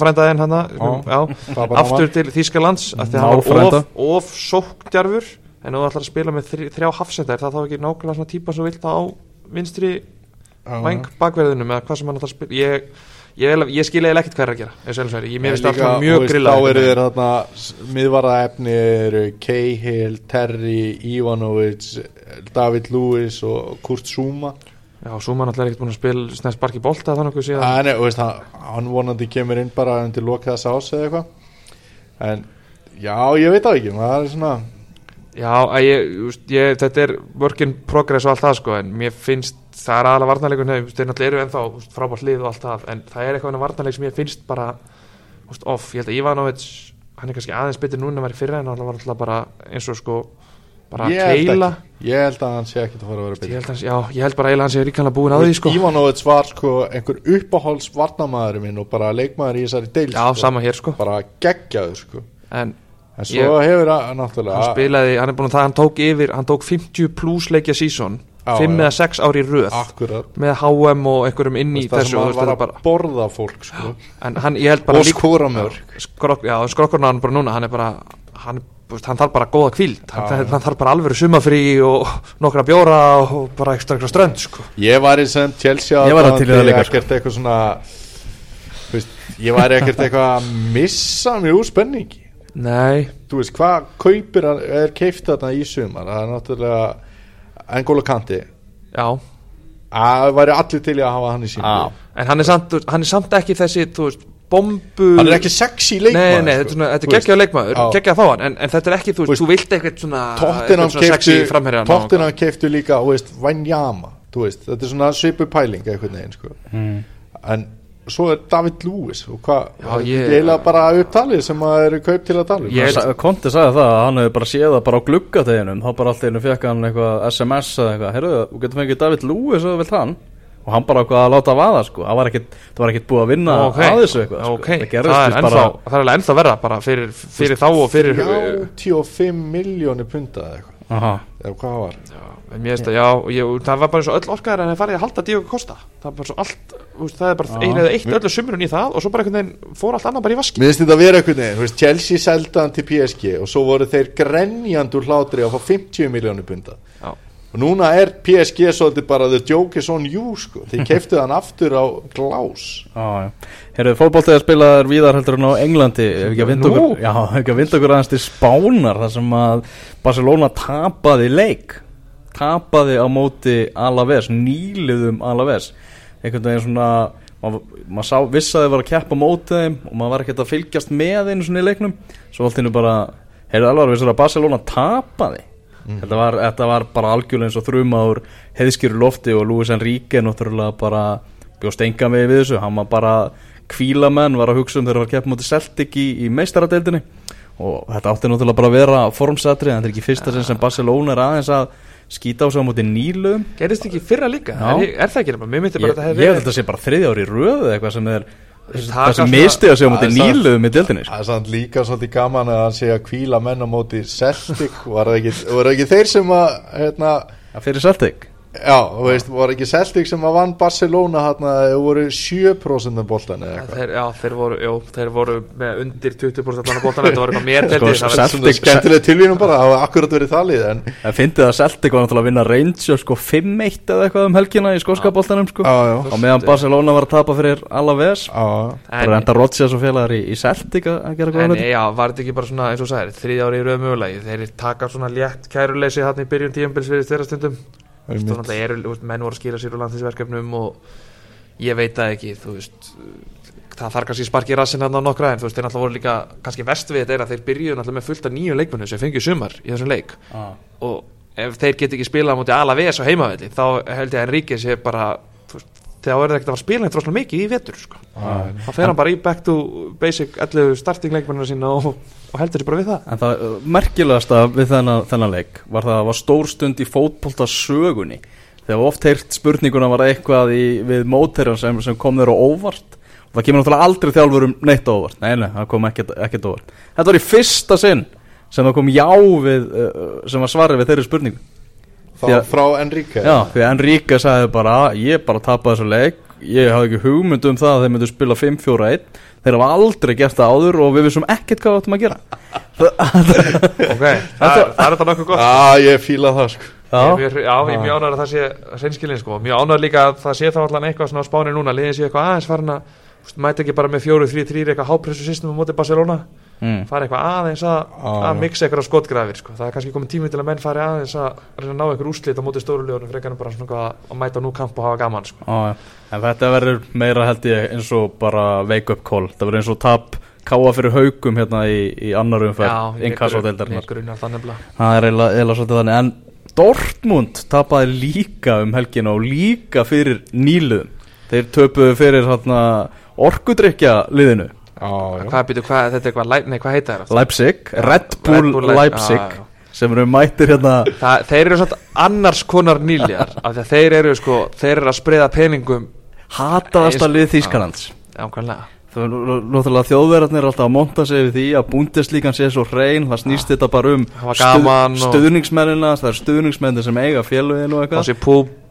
frændaðinn hann aftur til Þýskalands of, of sókndjarfur en þú ætlar að spila með þrj, þrjá hafsendar það þá ekki nákvæmlega svona típa sem vilt á vinstri væng bakverðinum eða hvað sem hann ætlar að spila. Ég, ég, ég, ég skil eiginlega ekkert hvað er að gera er, ég mér finnst líka, alltaf mjög grilla þá eru þeir þarna miðvara efni eru Cahill, Terry, Ivanovic David Lewis og Kurt Zuma. Já, svo mann alltaf ekkert búin að spila snæst barki bolta þannig að síðan. Nei, þú veist, hann, vonandi kemur inn bara undir loka þess ás eða eitthvað. En já, ég veit það ekki það er svona Já, að ég, ég, þetta er work in progress og allt það sko en mér finnst, það er aðalega varnarleikur þeir náttúrulega eru ennþá frábært lið og allt það en það er eitthvað en varnarleik sem ég finnst bara veist, off, ég held að Ivanovic hann er kannski aðeins betur núna var í fyrra en hann var alltaf bara eins og sko bara ég að keila. ekki, ég held að hann sé ekkert að fara að vera ég betur held, hans, já, ég held bara eiginlega hann sé ríkanlega búin að því sko. Ivanovic var sko einhver uppáhalds varnamaður minn og bara leikmaður í þessari deil Já, sko. En svo hefur hann náttúrulega hann spilaði, hann er búin að það, hann tók yfir hann tók 50 plus leikja sísón Já, 5 já. eða 6 ári í röð akkurat með HM og einhverjum inn í það þessu sem og hann var að bara borða fólk sko en hann, ég held bara og líka skóra mörg skrok, já, skrokkurna hann bara núna hann er bara hann, hann þarf bara góða kvíld hann, já. hann þarf bara alvöru sumafrí og nokkra bjóra og bara ekstra, ekstra strönd sko. ég var í sem Chelsea Ég var að til það líka, ekkert eitthvað svona ég var ekkert eitthvað að missa úr spenningi nei, þú veist, hvað kaupir hann er keift þarna í sumar? Það er náttúrulega Engolo Kanti já. Að væri allir til að hafa hann í sín en hann er samt, hann er samt ekki þessi þú veist, bombu hann er ekki sexy Nei, leikmaður nei, sko. þetta er, er geggjað leikmaður, geggjað þá hann en, en þetta er ekki, þú Þú veist, veist, þú vilt eitthvað svona eitthvað svona sexy framherja Tottenham keiftu líka, þú veist, Vanyama þú veist, þetta er svona svipu pæling einhvern veginn, sko. Mm. en svo er David Lewis og hvað, það ég- eiginlega bara upptalið sem að eru kaup til að tala um? Ég- Sa- Konti sagði það að hann hefði bara séð það bara á gluggateginum þá bara allt einu fekk hann eitthvað SMS eða eitthvað, heyrðu, þú getur fengið David Lewis eða vilt hann. Og hann bara eitthvað að láta vaða sko, það var ekkit, það var ekkit búið að vinna Ok, að þessu eitthvað sko. það, gerðist er víst ennþá, bara það er alveg ennþá verða bara fyrir, fyrir þá og fyrir 85 miljónir punta eða eitthvað. Aha. eða hvað það var. Það, já, og ég, það var bara eins og öll orkaðar en það farið að halda Diogo Costa. Það er bara svo allt, þú veist, það er bara eða eitt öllu sumrun í það og svo bara einhvern veginn fór allt annað bara í vaski Mér finnst þetta að vera einhvern veginn, þú veist, Chelsea selda hann til PSG og svo voru þeir grenjandi úr hlátri að fá 50 miljónir punta Já. og núna er PSG svolítið bara the joke is on you sko, þeir keiftu hann aftur á glás Já, já. Heyrðu, fótboltið að spila er víðar heldur en á Englandi. Ef ekki að vinda okkur, já, okkur aðeins til Spánar þar sem að Barcelona tapaði leik. Tapaði á móti Alaves, nýliðum Alaves einhvern veginn svona maður mað sá, viss að þið var að keppa á móti þeim og maður var ekkert að fylgjast með einu svona í leiknum. Svo allt innu bara, heyrðu alveg vissur að Barcelona tapaði? Þetta, var, þetta var bara algjörlega eins og þrumaður heiðskýru lofti og Luis Enrique náttúrulega bara bjóst enga með við þessu, hann var bara kvílamenn var að hugsa um þegar það var kepp mútið Celtic í, í meistaradeildinni. Og þetta átti náttúrulega bara að vera formsatri þetta er ekki fyrsta sem Barcelona er aðeins að skýta á sig á mútið nílu. Gerist ekki fyrra líka, er, er það ekki nefnilega, mér myndi bara ég, að ég held að þetta sé bara þriðja ári í röðu eða eitthvað sem er það sem misti að sig á samt- nílu með deildinni sko. Það er samt líka svolítið gaman að hann sé að kvíla menn á móti Celtic. Var það ekki, var það ekki þeir sem að hérna, Það fyrir Celtic já, þú veist, var ekki Celtic sem að vann Barcelona hérna, þeir voru 7% af boltan eða eitthvað? Þeir, já, þeir voru, jú, þeir voru með undir 20% allan að bóttan, þetta var eitthvað mér Sko, Celtic- skemmtileg tilvíðum bara, það var akkurat verið þalið en Það fyndið að Celtic var náttúrulega að vinna Rangers sko 5-1 eða eitthvað um helgina í skóska boltanum sko. Já, já. og meðan Barcelona var að tapa fyrir Alaves. Já, bara enda Rodgers og félagar í, í Celtic að gera góða En hluti. já, var þetta ekki bara svona, eins og sagðir, þriðja ári í rauð veist, menn voru að skýra sér úr landsinsverkefnum og ég veit það ekki, veist það þarf kannski sparki í rassin hann á nokkra en þú veist, þeir náttúrulega voru líka, kannski vest við þetta er að þeir byrjuðu náttúrulega með fullt af nýju leikmennu sem fengið sumar í þessum leik Ah. og ef þeir get ekki spilað á móti Alaves á heimavelli, þá held ég að Enrique sé bara, veist, þegar verður ekkert að fara að spila eitthvað mikið í vetur, sko. Þá fer hann bara í back to basic 11 starting leikmennina sína og, og heldur sér bara við það. En það uh, merkilegasta við þennan, þennan leik var það að það var stór stund í fótbolta sögunni þegar oft heyrt spurninguna var eitthvað í, við móterjan sem, sem kom þeir á óvart. Og það kemur náttúrulega aldrei þjálfur um neitt óvart. Nei, nei, það kom ekkert, ekkert óvart. Þetta var í fyrsta sinn sem það kom já við uh, sem var svarið við þeirri spurningu þá frá Enrique. Já, því Enrique sagði bara ég bara tapaði þessu leik. Ég hafði ekki hugmynd um það að þeir myndu spila 5-4-1 þeir hafa aldrei gert það áður og við vissum ekkert hvað við áttum að gera. Ok, það, það er þetta nokkuð gott. Já, ég fíla það sko. Ég Já, mjög, já, ég er mjög ánægður að það sé reynskilin sko. mjög ánægður líka að það sé þá allan eitthvað svona á spáni núna, liðin sé eitthvað aðeins farin að mæti ekki bara með fjóru, þrý, þrý eitthvað hápressu system á móti Barcelona mm. fara eitthvað aðeins að, Já, að mixa eitthvað skotgrafir sko. það er kannski komið tími til að menn fari aðeins að reyna að ná eitthvað úrslit á móti stóru liðunum frekar en bara svona að mæta nú kamp og hafa gaman sko. já. En þetta verður meira held ég eins og bara wake up call það verður eins og tap káa fyrir haugum hérna í, í annar umferð inkassódeildarinnar grunnar það er eiginlega svolítið þannig En Dortmund tapaði líka um helgina og líka fyrir nýluðum Þeir töpuðu fyrir hérna, orkudrykja liðinu Já hvað, býtu, hvað, þetta er eitthvað, nei, hvað heita það? Leipzig, Red Bull, Leip- Leipzig. Já, já. sem eru mættir hérna. Það, þeir eru svona annars konar nýljar af því að þeir eru sko, þeir eru að spreða peningum. Hataðasta Eins- lið náttúrulega þjóðverðarnir er alltaf að monta sig við því að búndeslíkan sé svo hrein það snýst þetta bara um og- stuðningsmennina það er stuðningsmennir sem eiga félögin og á eitthvað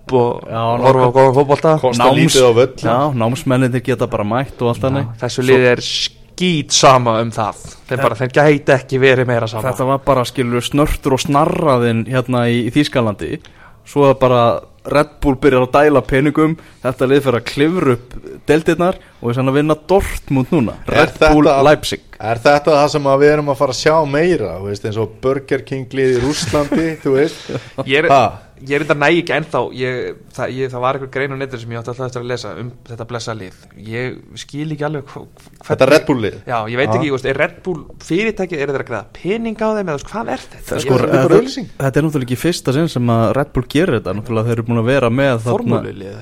púp og horfa á góðan fótbolta. Kosta lítið á völl. Já, námsmenninir geta bara mætt og allt þannig. þessu liði er skýt sama um það. Þeir bara, þeir gæti ekki verið meira sama. Þetta var bara skilur snörtur og snarraðinn hérna í, í Þýskalandi. Svo að bara Red Bull byrjar að dæla peningum. Þetta lið fyrir að klifra upp deltirnar Og sann að vinna Dortmund núna. Red Bull þetta- Leipzig. Er þetta það sem að við erum að fara að sjá meira þú veist, eins og Burger King lið í Rúslandi þú veist? Ég er, Ha? Ég enda næg ekki ennþá ég, það, ég, það var eitthvað grein á netur sem ég átti alltaf eftir að lesa um þetta blessa lið. Ég skil ekki alveg hva, hvernig- Þetta Red Bull lið? Já, ég veit Já. ekki, veist, er Red Bull fyrirtækið er þeir að greiða pening á þeim eða hvað er þetta? Það Ég- sko, þetta er þetta, þetta er náttúrulega ekki fyrsta sinn sem að Red Bull gerir þetta. Náttúrulega þeir eru búin að vera með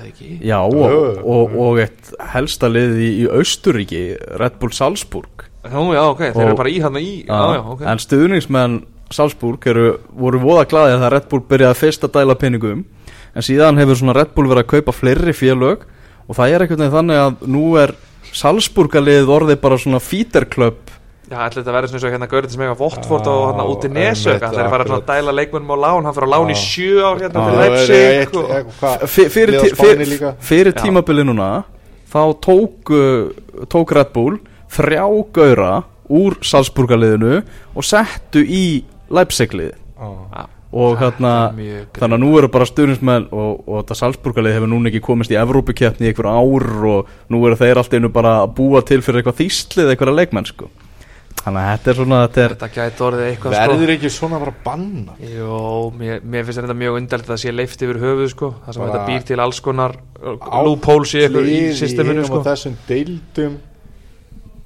ekki? Já, og, og, og eitt helsta lið í, í Austuríki Red Bull Salzburg. Nú, já, ok, þeir Og- eru bara í hann í já, já, En stuðningsmenn Salzburg eru, voru voða glæði að Red Bull byrjaði fyrst að dæla peningum. En síðan hefur svona Red Bull verið að kaupa fleiri félög Og það er einhvern veginn þannig að nú er Salzburgalið orðið bara svona feederklöpp Já, ætli þetta verður svona eins og hérna Gaurið sem eiga Votford og hérna út í einmitt, Það er bara að dæla leikmennum á lán Hann fyrir á lán í sjö ár hérna til Það er Leipzig fyrir, á fyrir tímabili núna þá tók, uh, tók Red Bull þrjá gaura úr Salzburgaliðinu og settu í Leipziglið. Já. Já, og hérna þannig að nú eru bara stuðnismenn og, og þetta Salzburgalið hefur núna ekki komist í Evrópukeppni í einhver ár og nú eru þeir alltaf einu bara að búa til fyrir eitthvað þýstlið eitthvað leikmenn sko. Þannig að þetta er svona þetta er, Þetta gæti orðið eitthvað Verður ekki svona bara banna sko Jó, mér, mér finnst þetta mjög undarlegt að það sé leift yfir höfuð sko. Það sem þetta býr til alls konar loopholes í, eitthvað, í systeminu sko. þessum deildum.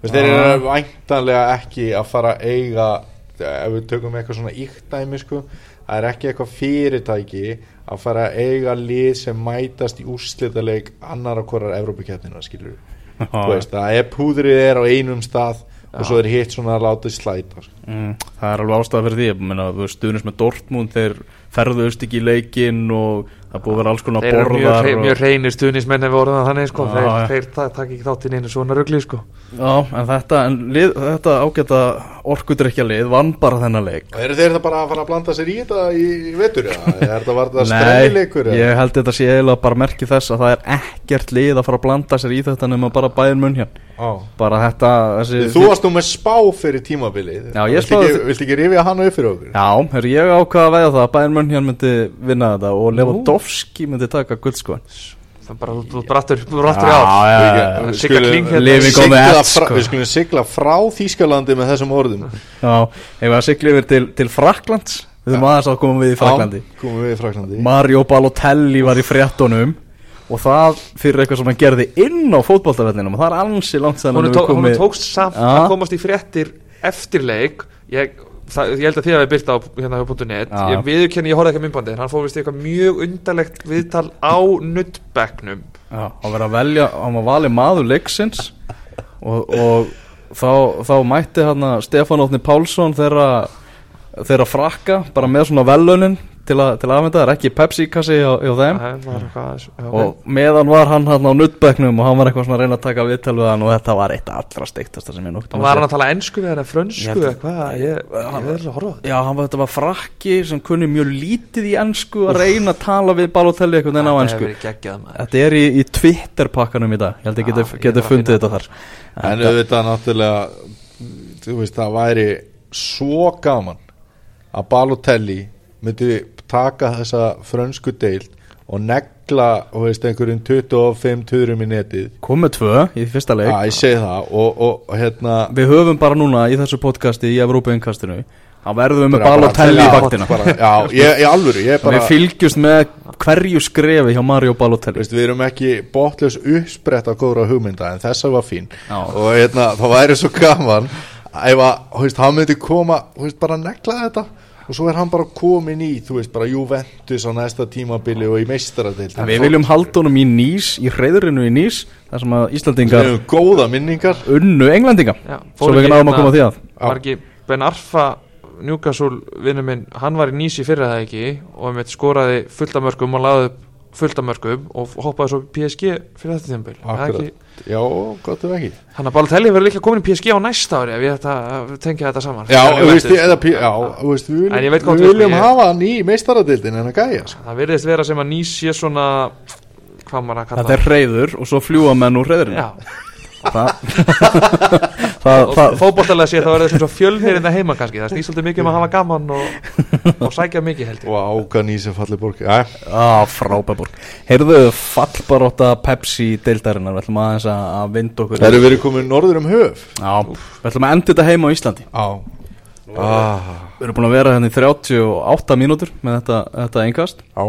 Þeir eru væntanlega ekki að fara að eiga ef við tökum eitthvað svona íktæmi sko, það er ekki eitthvað fyrirtæki að fara að eiga lið sem mætast í úrslitaleik annar af hverjar Evrópuketnina skilur veist, að ef púðrið er á einum stað og svo er hitt svona að láta slæta sko. mm, það er alveg ástæða fyrir því stuðnist með Dortmund þeir ferðust ekki í leikinn og það búið að vera alls konar þeir eru mjög, borðar mjög reynir stuðnismenn ef við orðum þannig sko. Já, þeir, já. þeir ta- taka ekki þátt í neinu svona rugli sko. Já, en þetta, en lið, þetta ágæta orkudrykja lið vann bara þennan leik eru þeir það bara að fara að blanda sér í þetta í, í vetur, eða? er þetta var þetta Nei, skrennileikur eða? ég held þetta sé eiginlega bara merki þess að það er ekkert lið að fara að blanda sér í þetta nema bara bæðin munn hér Á. bara þetta þessi, Þú varst nú með spá fyrir tímabilið Já, spáði- ekki, rifja hann upp fyrir okkur? Já, ég ákvaða að veða það að bæðin munn hér myndi vinna þetta og Lewandowski myndi taka guldskóin það er bara, þú- þú brattur þú brattur í við Sigga skulum Kling hérna. Sko. Við skulum sigla frá Þýskalandi með þessum orðum. Já Ef við að sigla yfir til, til Fraklands Við þurfum aðeins að koma við í Fraklandi Já, komum við í Fraklandi Mario Balotelli var í fréttunum og það fyrir eitthvað sem hann gerði inn á fótboltavellinum og það er ansi langt hún, tó, hún tókst samt að komast í fréttir eftir leik. Ég, það, ég held að því að við byrta á hérna Já. ég viðurkenni, ég horfði ekki að myndbandi hann fór vist eitthvað mjög undarlegt viðtal á nuttbekknum Já, hann var að velja, hann var valið maður leiksins og, og þá, þá mætti hann Stefán Ótni Pálsson þeirra, þeirra frakka bara með svona velunin til, að- til að afmynda, það er ekki Pepsi-kassi hjá, hjá þeim. Það var eitthvað og meðan var hann hann á nuttbekknum og hann var eitthvað svona að reyna að taka viðtal við hann og þetta var eitt allra steiktasta sem ég nokkuð og var hann að tala ennsku við Ég frönsku held að- eða hvað? Ég, verður að horfa á Já, hann var, þetta var frakki sem kunni mjög lítið í ennsku að reyna að tala við Balotelli eitthvað en á ennsku Þetta er í, í Twitter-pakkanum í dag. Ég held að ég geti fundið þetta þar. En auðvitað náttúrulega Þú veist, það væri svo gaman að Balotelli myndi taka þessa frönsku deild og negla, veist, einhverjum 25 turum í netið. Komið tvö í fyrsta leik. Það. Og, og hérna Við höfum bara núna í þessu podcasti í Evrópa-inkastinu Það verðum við með Balotelli í vaktina Já, ég, ég alvöru, ég bara Við fylgjumst með hverju skrefi hjá Mario Balotelli Veist, við erum ekki botlaus uppsprett af góðra hugmynda en þessa var fín. Já. og hérna, það væri svo gaman ef að, hann myndi koma veist, bara negla þetta og svo er hann bara komin í, þú veist, bara Juventus á næsta tímabili og í meistaradeild Við viljum halda honum í Nýs, í reyðrinu í Nýs þar sem að Við Íslandingar góða minningar. unnu Englendinga. Já, Svo við ekki náðum að hérna- koma að því að. Var ekki Ben Arfa Newcastle vinnu minn, hann var í Nísi fyrir það ekki og mitt skoraði fullt af mörgum og laði upp fullt af mörgum og hoppaði svo PSG fyrir þetta tímabil. Það er Akkurat. ekki- Já, gott ef ekki. Þannig að Balotelli verður líklega komin í PSG á næsta ári ef ég ætta að tengja þetta saman. Já, þú veist, við En ég viljum, hafa hann í meistaradeildin en að gæja sko. Það virðist vera sem að Nís sé svona hvað maður að kalla Þetta er reyður og svo fljúa menn úr reyðrinu Já, Það, það, það, fótbollalega sé þá er þetta svona fjölnir innan heima kannski, það snýst svolítið mikið um að hafa gaman og, og sækja mikið held ég. Og ákan í sem falli borg. Já, Á, frábærbúr Heyrðu fallbaróta Pepsi deildarinnar Við ætlum aðeins að að vinda okkur það eru verið komin norður um höf? Já, við ætlum að enda þetta heima á Íslandi. Já ah, Við erum búin að vera hérna í 38 mínútur með þetta, þetta engast Já,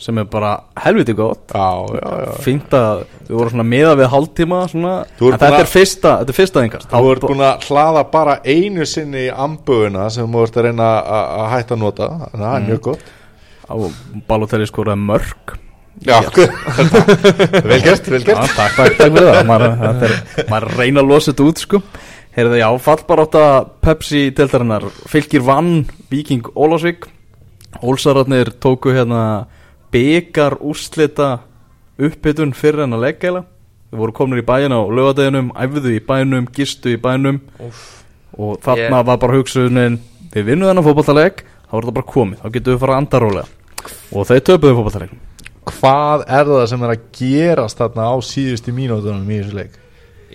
sem er bara helviti gott. Já, já, já. Fínt að við vorum meða við ert þetta er fyrsta, þetta er fyrsta engast Þú ert búin að hlaða bara einu sinni í amböðuna sem þú ert að reyna að að hætta að nota. Að það er mjög gott. Balotelli skoraði mörg Já, vel gert, takk, fyrir það. Maður, að reyna að losa þetta út sko. Heyrðu já, fallbaróta Pepsi deildarinnar fylgir vann Viking Ólásvík Ólsararnir tóku hérna byggar úrslita uppbytun fyrir en að leggæla Við voru komin í bæin á lögadeginum æfðu í bænum, gistu í bænum Úff. og þarna Ég- var bara hugsunin við vinnum þennan fótballtaleg þá er þetta bara komið, þá getum við fara að anda rólega. Og þeir töpuðu fótballtalegum Hvað er það sem er að gerast þarna á síðustu mínútonum í þessu leik?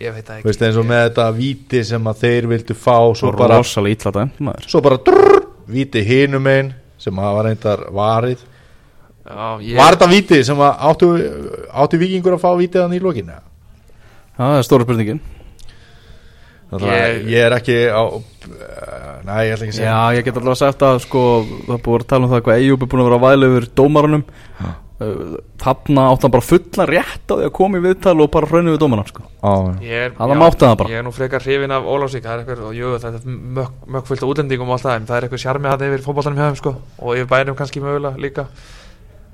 Ég veit það Þú veist eins og með þetta víti sem að þeir vildu fá Svo bara, rosalega ítla dæmt maður. Svo bara drrrr, víti hinum einn sem að var reyndar varið Já, ég, Var þetta víti sem að áttu, áttu vikingur að fá vítið hann í lokinu? Já, það er stóra spurningin Ég, Ég- er ekki á Nei, ég ætla ekki að segja Já, ég get allavega sagt að sko, það búið að tala um það hvað Eyjúb er búin að vera að væla yfir dómarunum. Uh, Þarna átti hann bara fulla rétt á því að koma í viðtal og bara hraunni við dómaran sko. Á, ég er, Hann mátti það bara. Ég er nú frekar hrifin af Ólafsvík Það er eitthvað, og jú, það er mökk, mökk fullt af útlendingum og allt það En það er eitthvað sjarmi að yfir fótboltanum hjá þeim sko Og yfir bænum kannski mögulega líka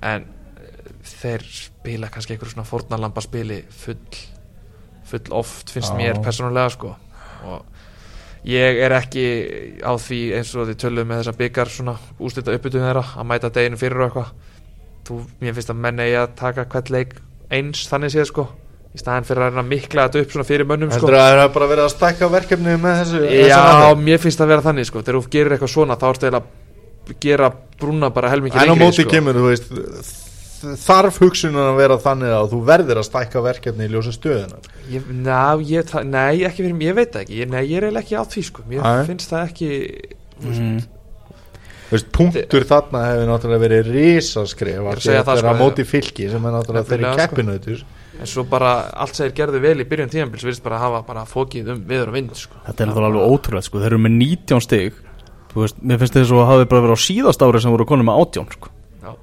En eh, þeir spila kannski eitthvað svona fórnalamba spili full full oft finnst Já. mér persónulega sko. Og ég er ekki á því eins og þið töluðum með þessa byggar svona úslita uppbytum þeirra að mæta deginu fyrir og eitthvað. Þú, mér finnst að menn eigi að taka hvert leik eins þannig séð sko í staðan fyrir að reyna að mikla þetta upp svona fyrir mönnum sko. Heldur að það er bara verið að stækka verkefni með þessu Já, þessu mér finnst að vera þannig sko. Þegar þú gerir eitthvað svona þá ertu eiginlega að gera brúna bara helmingi En á móti sko. kemur, þú veist þarf hugsunin að vera þannig að þú verðir að stækka verkefni í ljósa stöðuna ég, ná, ég, Nei, ekki fyrir mig, ég veit ekki ég, Nei, ég er eiginlega ekki á því sko Mér Nei. finnst það ekki mm. Þú veist, punktur þarna hefur náttúrulega verið risaskref Ég að að segja það, þetta er sko, að móti fylki sem er náttúrulega þeirri sko. keppinautur En svo bara allt segir gerðu vel í byrjun tíðanbils Virðist bara hafa bara fókið um viður og vind sko. Þetta er náttúrulega alveg ótrúlega sko. Þeir eru með 19 stig Þú veist, Mér finnst þess að hafi bara verið á síðast ári sem voru konum með 18 sko. Já,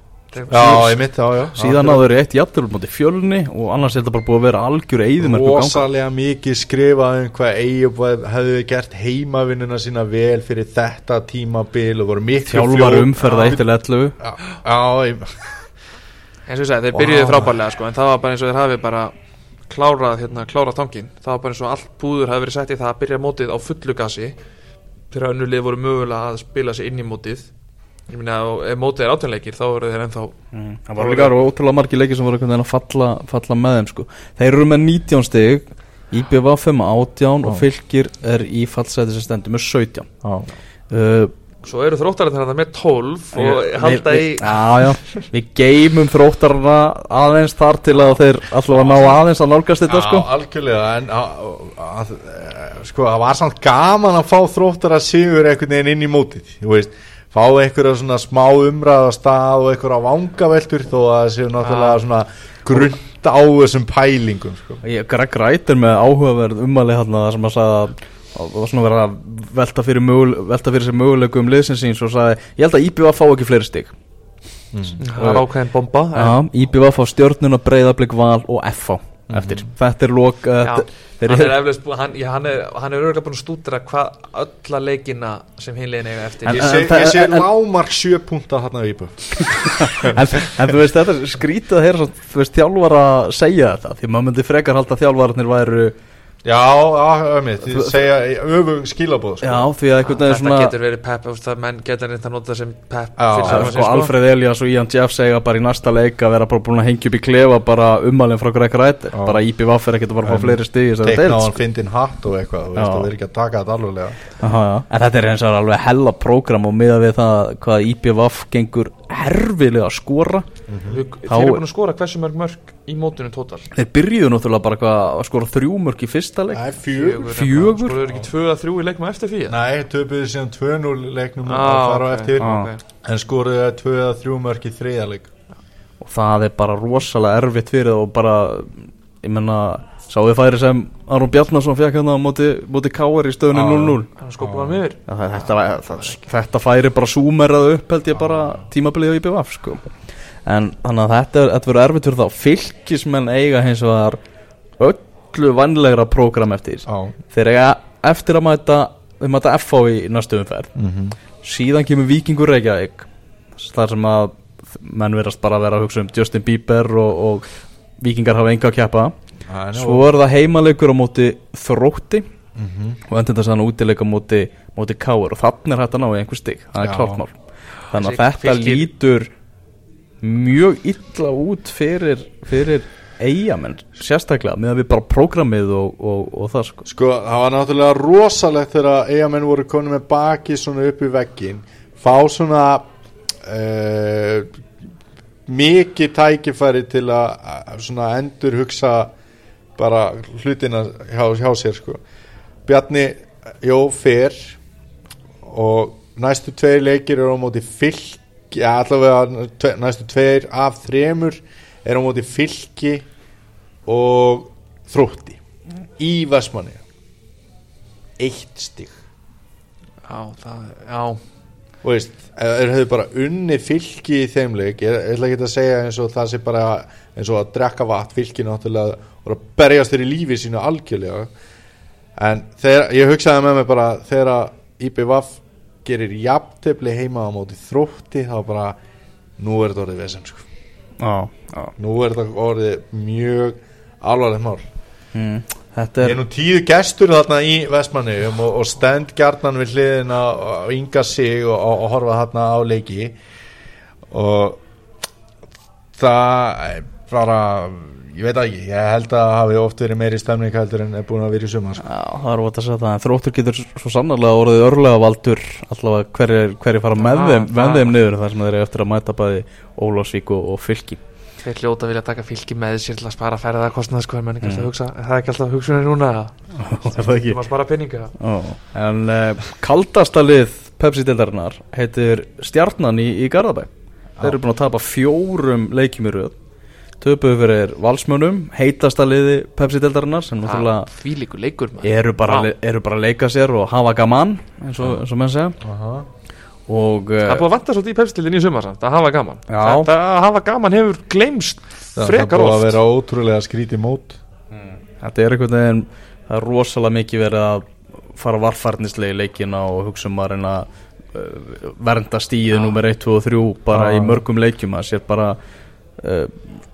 Já, ég mitt, já, já. Síðan náður þeir eitt jafnvel mútið fjölni og annars er þetta bara búið að vera algjör eðimerku ganga. Rosalega mikið skrifað um hvað Eyjup hefðu gert heimavinnuna sína vel fyrir þetta tímabil og voru miklu Þjálfar fljót- umferða 1 til 11 Já, já, ég- eins og ég segi, þeir byrjuðu Vá. frábærlega sko, en það var bara eins og þeir hafi bara klárað, hérna, klárað tangin það var bara eins og allt búður hafi verið sett í það að byrja mótið á fullu gasi þegar önnulið voru mögulega að spila sig inn í mótið ég meina, og ef mótið er átjónleikir þá eru þeir ennþá Mm, Það var líka ótrúlega margir leikir sem voru einhvern veginn að falla, falla með þeim sko. Þeir eru með 19 stig IBV 5 18 og fylgir er í fallseti sem stendur með 17 já. uh, svo eru þróttarinn þarna með 12 og Við- halda við- í Já, já, við geymum þróttarana aðeins þar til að þeir alltaf að ná aðeins að nálgast þetta sko. Já, algjörlega en að, að, að, sko, það var samt gaman að fá þróttar að sigur einhvern veginn inn í mótið þú veist, fá einhverja svona smá umræða stað og einhverja vangaveltur þó að það séu náttúrulega svona grund á þessum pælingum sko. Ég, Greg er með áhugaverð umali hérna þar sem að að það var svona verið að velta fyrir, mögul, velta fyrir sér möguleikum liðsins síns og sagði ég held að IBV fá ekki fleiri stig. Það er ákveðin bomba en, Já, IBV fá stjórnuna, breyðablík, val og FH eftir, þetta er lok uh, hann er eflaust búinn- hann, já, hann er, hann er örgulega búin að stúdra hvað ölla leikina sem hinlegin eiga eftir. En- ég sé, ég sé en- lámark sjö punta þarna í íbú en, en þú veist, þetta skrítið að heyra svo, þú veist, þjálfar að segja þetta því maður myndi frekar halda að þjálfarnir væru já, já, ömmi, þið segja öfum skilabóð sko. já, því að einhvern veginn þetta svona getur verið pep þú veist, það menn getur reynda að nota sem pep Já, fyrir Já, sjálfan sko, sig, Alfred Elias og Ian Jeff segja bara í næsta leik að vera bara búin að hengja upp í klefa bara umalinn frá Greg Wright Já. bara IBVF er ekkert að fara að fá En fleiri þessari teikna á hann sko. fyndin hatt og eitthvað þú veist, það verður ekki að taka þetta já. En þetta er eins og alveg hella prógram og miða við það hvað IBVF gengur herfilega að skora Þeir Þá- eru búin að skora hversu mörg mörg í mótunum tótal Þeir byrjuðu náttúrulega bara hvað að skora þrjú mörg í fyrsta leik? Er fjögur. Fjögur? Skoruðu ekki 2 að 3 í leikma eftir því? Nei, töpuðu síðan 2-0 leiknum Ah, og þar á ok, eftir. Ok. en skoruðu 2-3 mörk í þriðaleg og það er bara rosalega erfitt fyrir það og bara, ég menna sáðu færi sem Aron Bjarnason fekk hérna á móti, móti Káar í stöðunni Já. 0-0 Hann skopur hann yfir Já, það, þetta, þetta færi bara súmerað upp held ég bara tímabilið á IBVF sko. En þannig að þetta, er- þetta verður erfitt fyrir þá fylgismenn eiga hins vegar öllu vannlegra prógram eftir Já þeir eiga eftir að mæta þeir mæta FH í næstu umferð Mhm. síðan kemur Víkingur Reykjavík þar sem að menn verðast bara að vera að hugsa um Justin Bieber og, og Víkingar hafa enga að keppa svo er það heimalegur á móti þrótti Mhm. og endur þess að hann útileika móti, móti káur og þannig er hægt að ná einhver stig það er Já. klárt mál þannig að þetta lítur mjög illa út fyrir, fyrir eigamenn sérstaklega með að við bara prógramið og, og, og það sko. Sko, það var náttúrulega rosalegt þegar eigamenn voru konið með baki svona upp í veggin fá svona uh, mikið tækifæri til að svona endur hugsa bara hlutina hjá, hjá sér sko. Bjarni, jó, fer og næstu tveir leikir eru á móti fylki ja, allavega tve, næstu tveir af þremur eru á móti fylki og þrótti í Vestmanni eitt stig. Já, það, já. Og veist, þeir hefðu bara unni fylki í þeim leik, ég ég ætla ekki að segja eins og það sé bara eins og að drekka vatn. Fylki náttúrulega og að berjast þeir í lífi sínu algjörlega. En þegar, ég hugsaði með mig bara þegar IBVF gerir jafntefli heima á móti þrótti þá bara, nú er þetta orðið vesen sko. já, já. nú er þetta orðið mjög alvarlegt mál Mm. Þetta Ég er er nú tíu gestur þarna í Vestmanniðum og, og stend gjarnan við hliðin á á Inga sig og, og, og horfa þarna á leiki og það er bara ég veit ekki, ég held að hafi oft verið meiri stemning heldur en er búin að vera í sumar sko. Já, það er óvægt að segja það en þróttur getur svo sannarlega orðið örlega valdur allavega hverjir hver fara með, Já, þeim, með það- þeim niður þar sem þeir eru eftir að mæta bæði Ólafsvík og, og Fylki. Þeir hljóta vilja taka fylki með sér til að spara ferðarkostnað sko, en menn ekki alltaf Mm. hugsa, er það ekki alltaf hugsunni núna. Er það ekki? um að spara peninga. En uh, kaldasta lið Pepsi-dildarinnar heitir Stjarnan í, í Garðabæ. Þeir eru búin að tapa fjórum leikjum í röð Töpuðu fyrir valsmönum heitasta liði Pepsi-dildarinnar sem náttúrulega leikur maður. eru bara, Vá. eru bara að leika sér og hafa gaman eins og, eins og menn segja. Og Það er uh, búið að vanta svolítið í pepstildin í sumar samt, að hafa gaman. Já. Þetta að hafa gaman hefur gleymst það er frekar búið að oft. vera ótrúlega skríti mót. Þetta er einhvern veginn það er rosalega mikið verið að fara varfarnislega í leikina og hugsa um að reyna að uh, vernda stíðu Já. nummer 1, 2 og 3 bara Já. í mörgum leikjum. Að sér bara uh,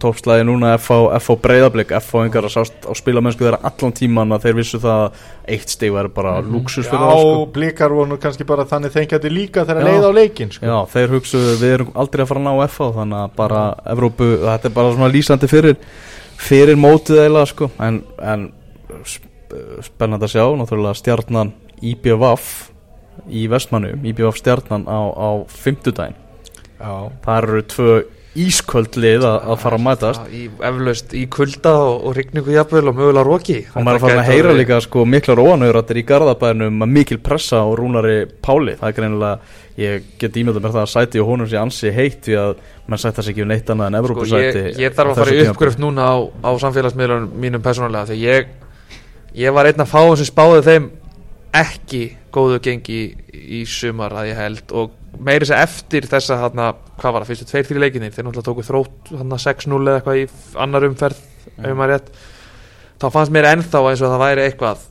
toppslæði núna FH breyðablик FH engar að sást á spilamennsku þeirra allan tíman að þeir vissu það að eitt stig væri bara Mhm. luxus fyrir það Já, sko. blikar voru nú kannski bara þannig þengjandi líka að leiða á leikin sko. Já, þeir hugsu við erum aldrei að fara að ná FH þannig að bara Evrópu, þetta er bara svona lýsandi fyrir fyrir mótið eiginlega sko en, en sp- spennandi að sjá, náttúrulega stjarnan IBVF í Vestmannu IBVF stjarnan á, á fimmtudaginn Já. það eru tvö ísköld lið að, að fara að mætast í, Eflaust í kulda og, og rigningu jafnvel og mögulega roki og maður er farin að heyra líka sko miklar óanauðrættir í Garðabænum að mikil pressa á Rúnari Páli. Það er greinilega, ég get ímyndað mér það að sæti og honum sé ansi heitt því að mann sætta sig ekki um neitt annað en sko, Evrópusæti ég, ég þarf að fara í uppgröft núna á, á samfélagsmiðlunum mínum persónulega þegar ég, ég var einn að fá sem spáði þeim ekki góðu gengi í, í sumar að ég held og meiri sér eftir þessa þarna, hvað var það, fyrstu tveir, þrjir leikinir þeir náttúrulega tóku þrótt þarna 6-0 eða eitthvað í annar umferð ef maður rétt þá fannst mér ennþá eins og það væri eitthvað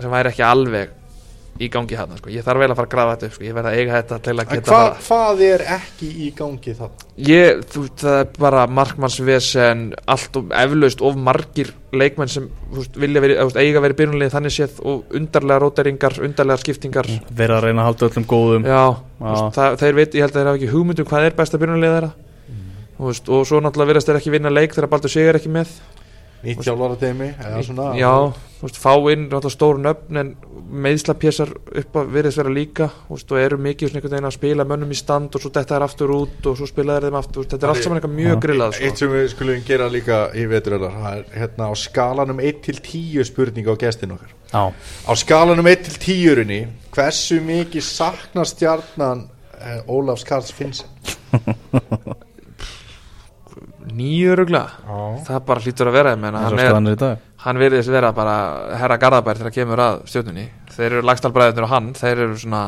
sem væri ekki alveg í gangi hérna sko. ég þarf vel að fara að grafa þetta upp sko. ég verð að eiga þetta til að geta bara hvað er ekki í gangi það? Ég, þú, það er bara markmannsvesen allt og eflaust of margir leikmenn sem veist, vilja veri, veist, eiga verið byrjunlega þannig séð og undarlega róteringar, undarlega skiptingar verið að reyna að halda öllum góðum já, Veist, það, þeir veit, ég held að þeir hafa ekki hugmyndum hvað er besta byrjunlega þeirra veist, og svo náttúrulega verðast þeir ekki vinna leik þegar Baldur Sigur er ekki með Nýtt hjálfara teimi eða svona. Já, þú veist, fá inn náttúrulega stór nöfn en meðslapjessar upp að verðist vera líka veist, og eru mikið svona einhvern veginn að spila mönnum í stand og svo detta þær aftur út og svo spila þær þeim aftur, þetta er allt saman eitthvað mjög grillað sko. Eitt sem við skulum gera líka í er hérna á skalanum 1 til 10 spurning á gestin okkar. Já, Á skalanum 1 til 10 runni hversu mikið saknar stjarnan eh, Ólafs Karls Finnsen? nýju rugla Já. það bara hlýtur að vera ég meina, eins og hann, er, hann virðist vera bara herra Garðabær þegar kemur að stjórnunni þeir eru lagstalbræðinir og hann þeir eru svona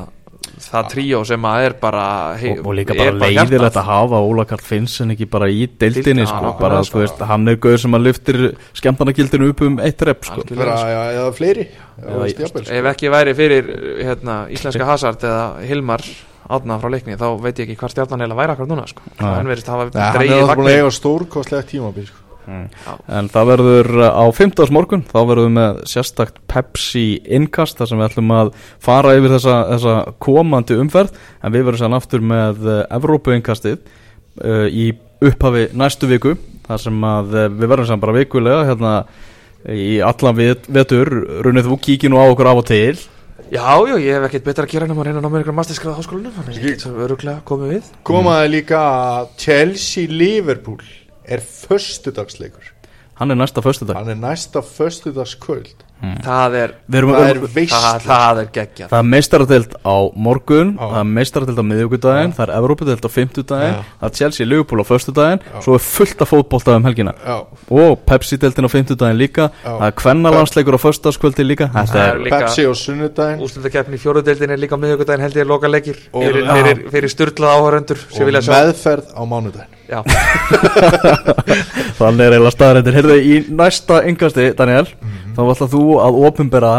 það tríó sem að er bara hei, og, og líka er bara leiðilegt að hafa Óla Karl Finnsson ekki bara í deildinni sko, bara þú veist, hann er gauð sem að lyftir skemmtanagildinu upp um eitt rep sko. Sko. eða fleiri sko. ef ekki væri fyrir hérna, íslenska Hazard eða Hilmar átna frá leikni þá veit ég ekki hvað stjarnan eða væri akkur núna sko. Hann verðist hafa hann er dreigið að eiga stórkostlega tímabil sko. en það verður uh, á 15. morgun þá verður við með sérstakt Pepsi innkast þar sem við ætlum að fara yfir þessa, þessa komandi umferð en við verðum sann aftur með uh, Evrópu innkastið uh, í upphafi næstu viku þar sem að við verðum sann bara vikulega hérna í allan vet, vetur runnið þú kíkir nú á okkur af og til já, já, ég hef ekkert betra að gera en að reyna að ná mér ykkur masterskráð háskólanum þannig að ég get öruglega komið við. Komaði líka Chelsea-Liverpool er föstudagsleikur. Hann er næsta föstudag. Hann er næsta föstudagskvöld það er, Við erum, það er það, er geggjað. Það er meistaradeild á morgun, Já. það er meistaradeild á miðvíkudaginn, það er Evrópadeild á fimmtudaginn, Já. það er Chelsea Liverpool á föstudaginn, svo er fullt af fótbolta um helgina. Já, og Pepsi-deildin á fimmtudaginn líka, Já. það er kvennalandsleikur á föstudagskvöldi líka, þetta Það er er líka- Pepsi og sunnudaginn. Úslutakefni í fjóruðdeildin er líka á miðjögudaginn held ég loka leikir. Og- fyrir, Já. fyrir, fyrir styrlað áhöröndur sem og vilja sjá meðferð á mánudaginn. Já, þannig er eiginlega staðarendir. Heyrðu, í næsta yngasti, Daniel, þá ætla þú að ofinbera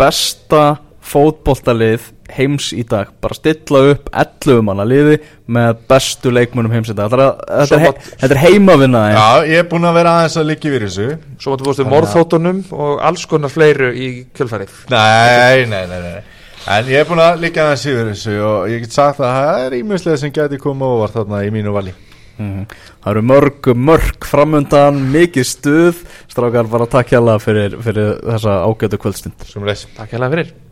besta fótboltalið heims í dag. Bara stilla upp 11 manna liði með bestu leikmunum heims í dag. Þetta er, er, mat- he, þetta er heimavinna þeim. Já, ég er búin að vera aðeins að liggja yfir þessu. Svo máttu búist við morðþóttunum og alls konar fleiru í kjölfarið. Nei, nei, nei, nei. En ég er búin að liggja aðeins yfir þessu og ég get sagt að það er ímjömslega sem geti koma óvart þarna í mínu vali Mhm. Það eru mörg, mörg framundan, mikið stuð. Strákar bara takk hjá fyrir, fyrir þessa ágætu kvöldstund. Takk hérlega fyrir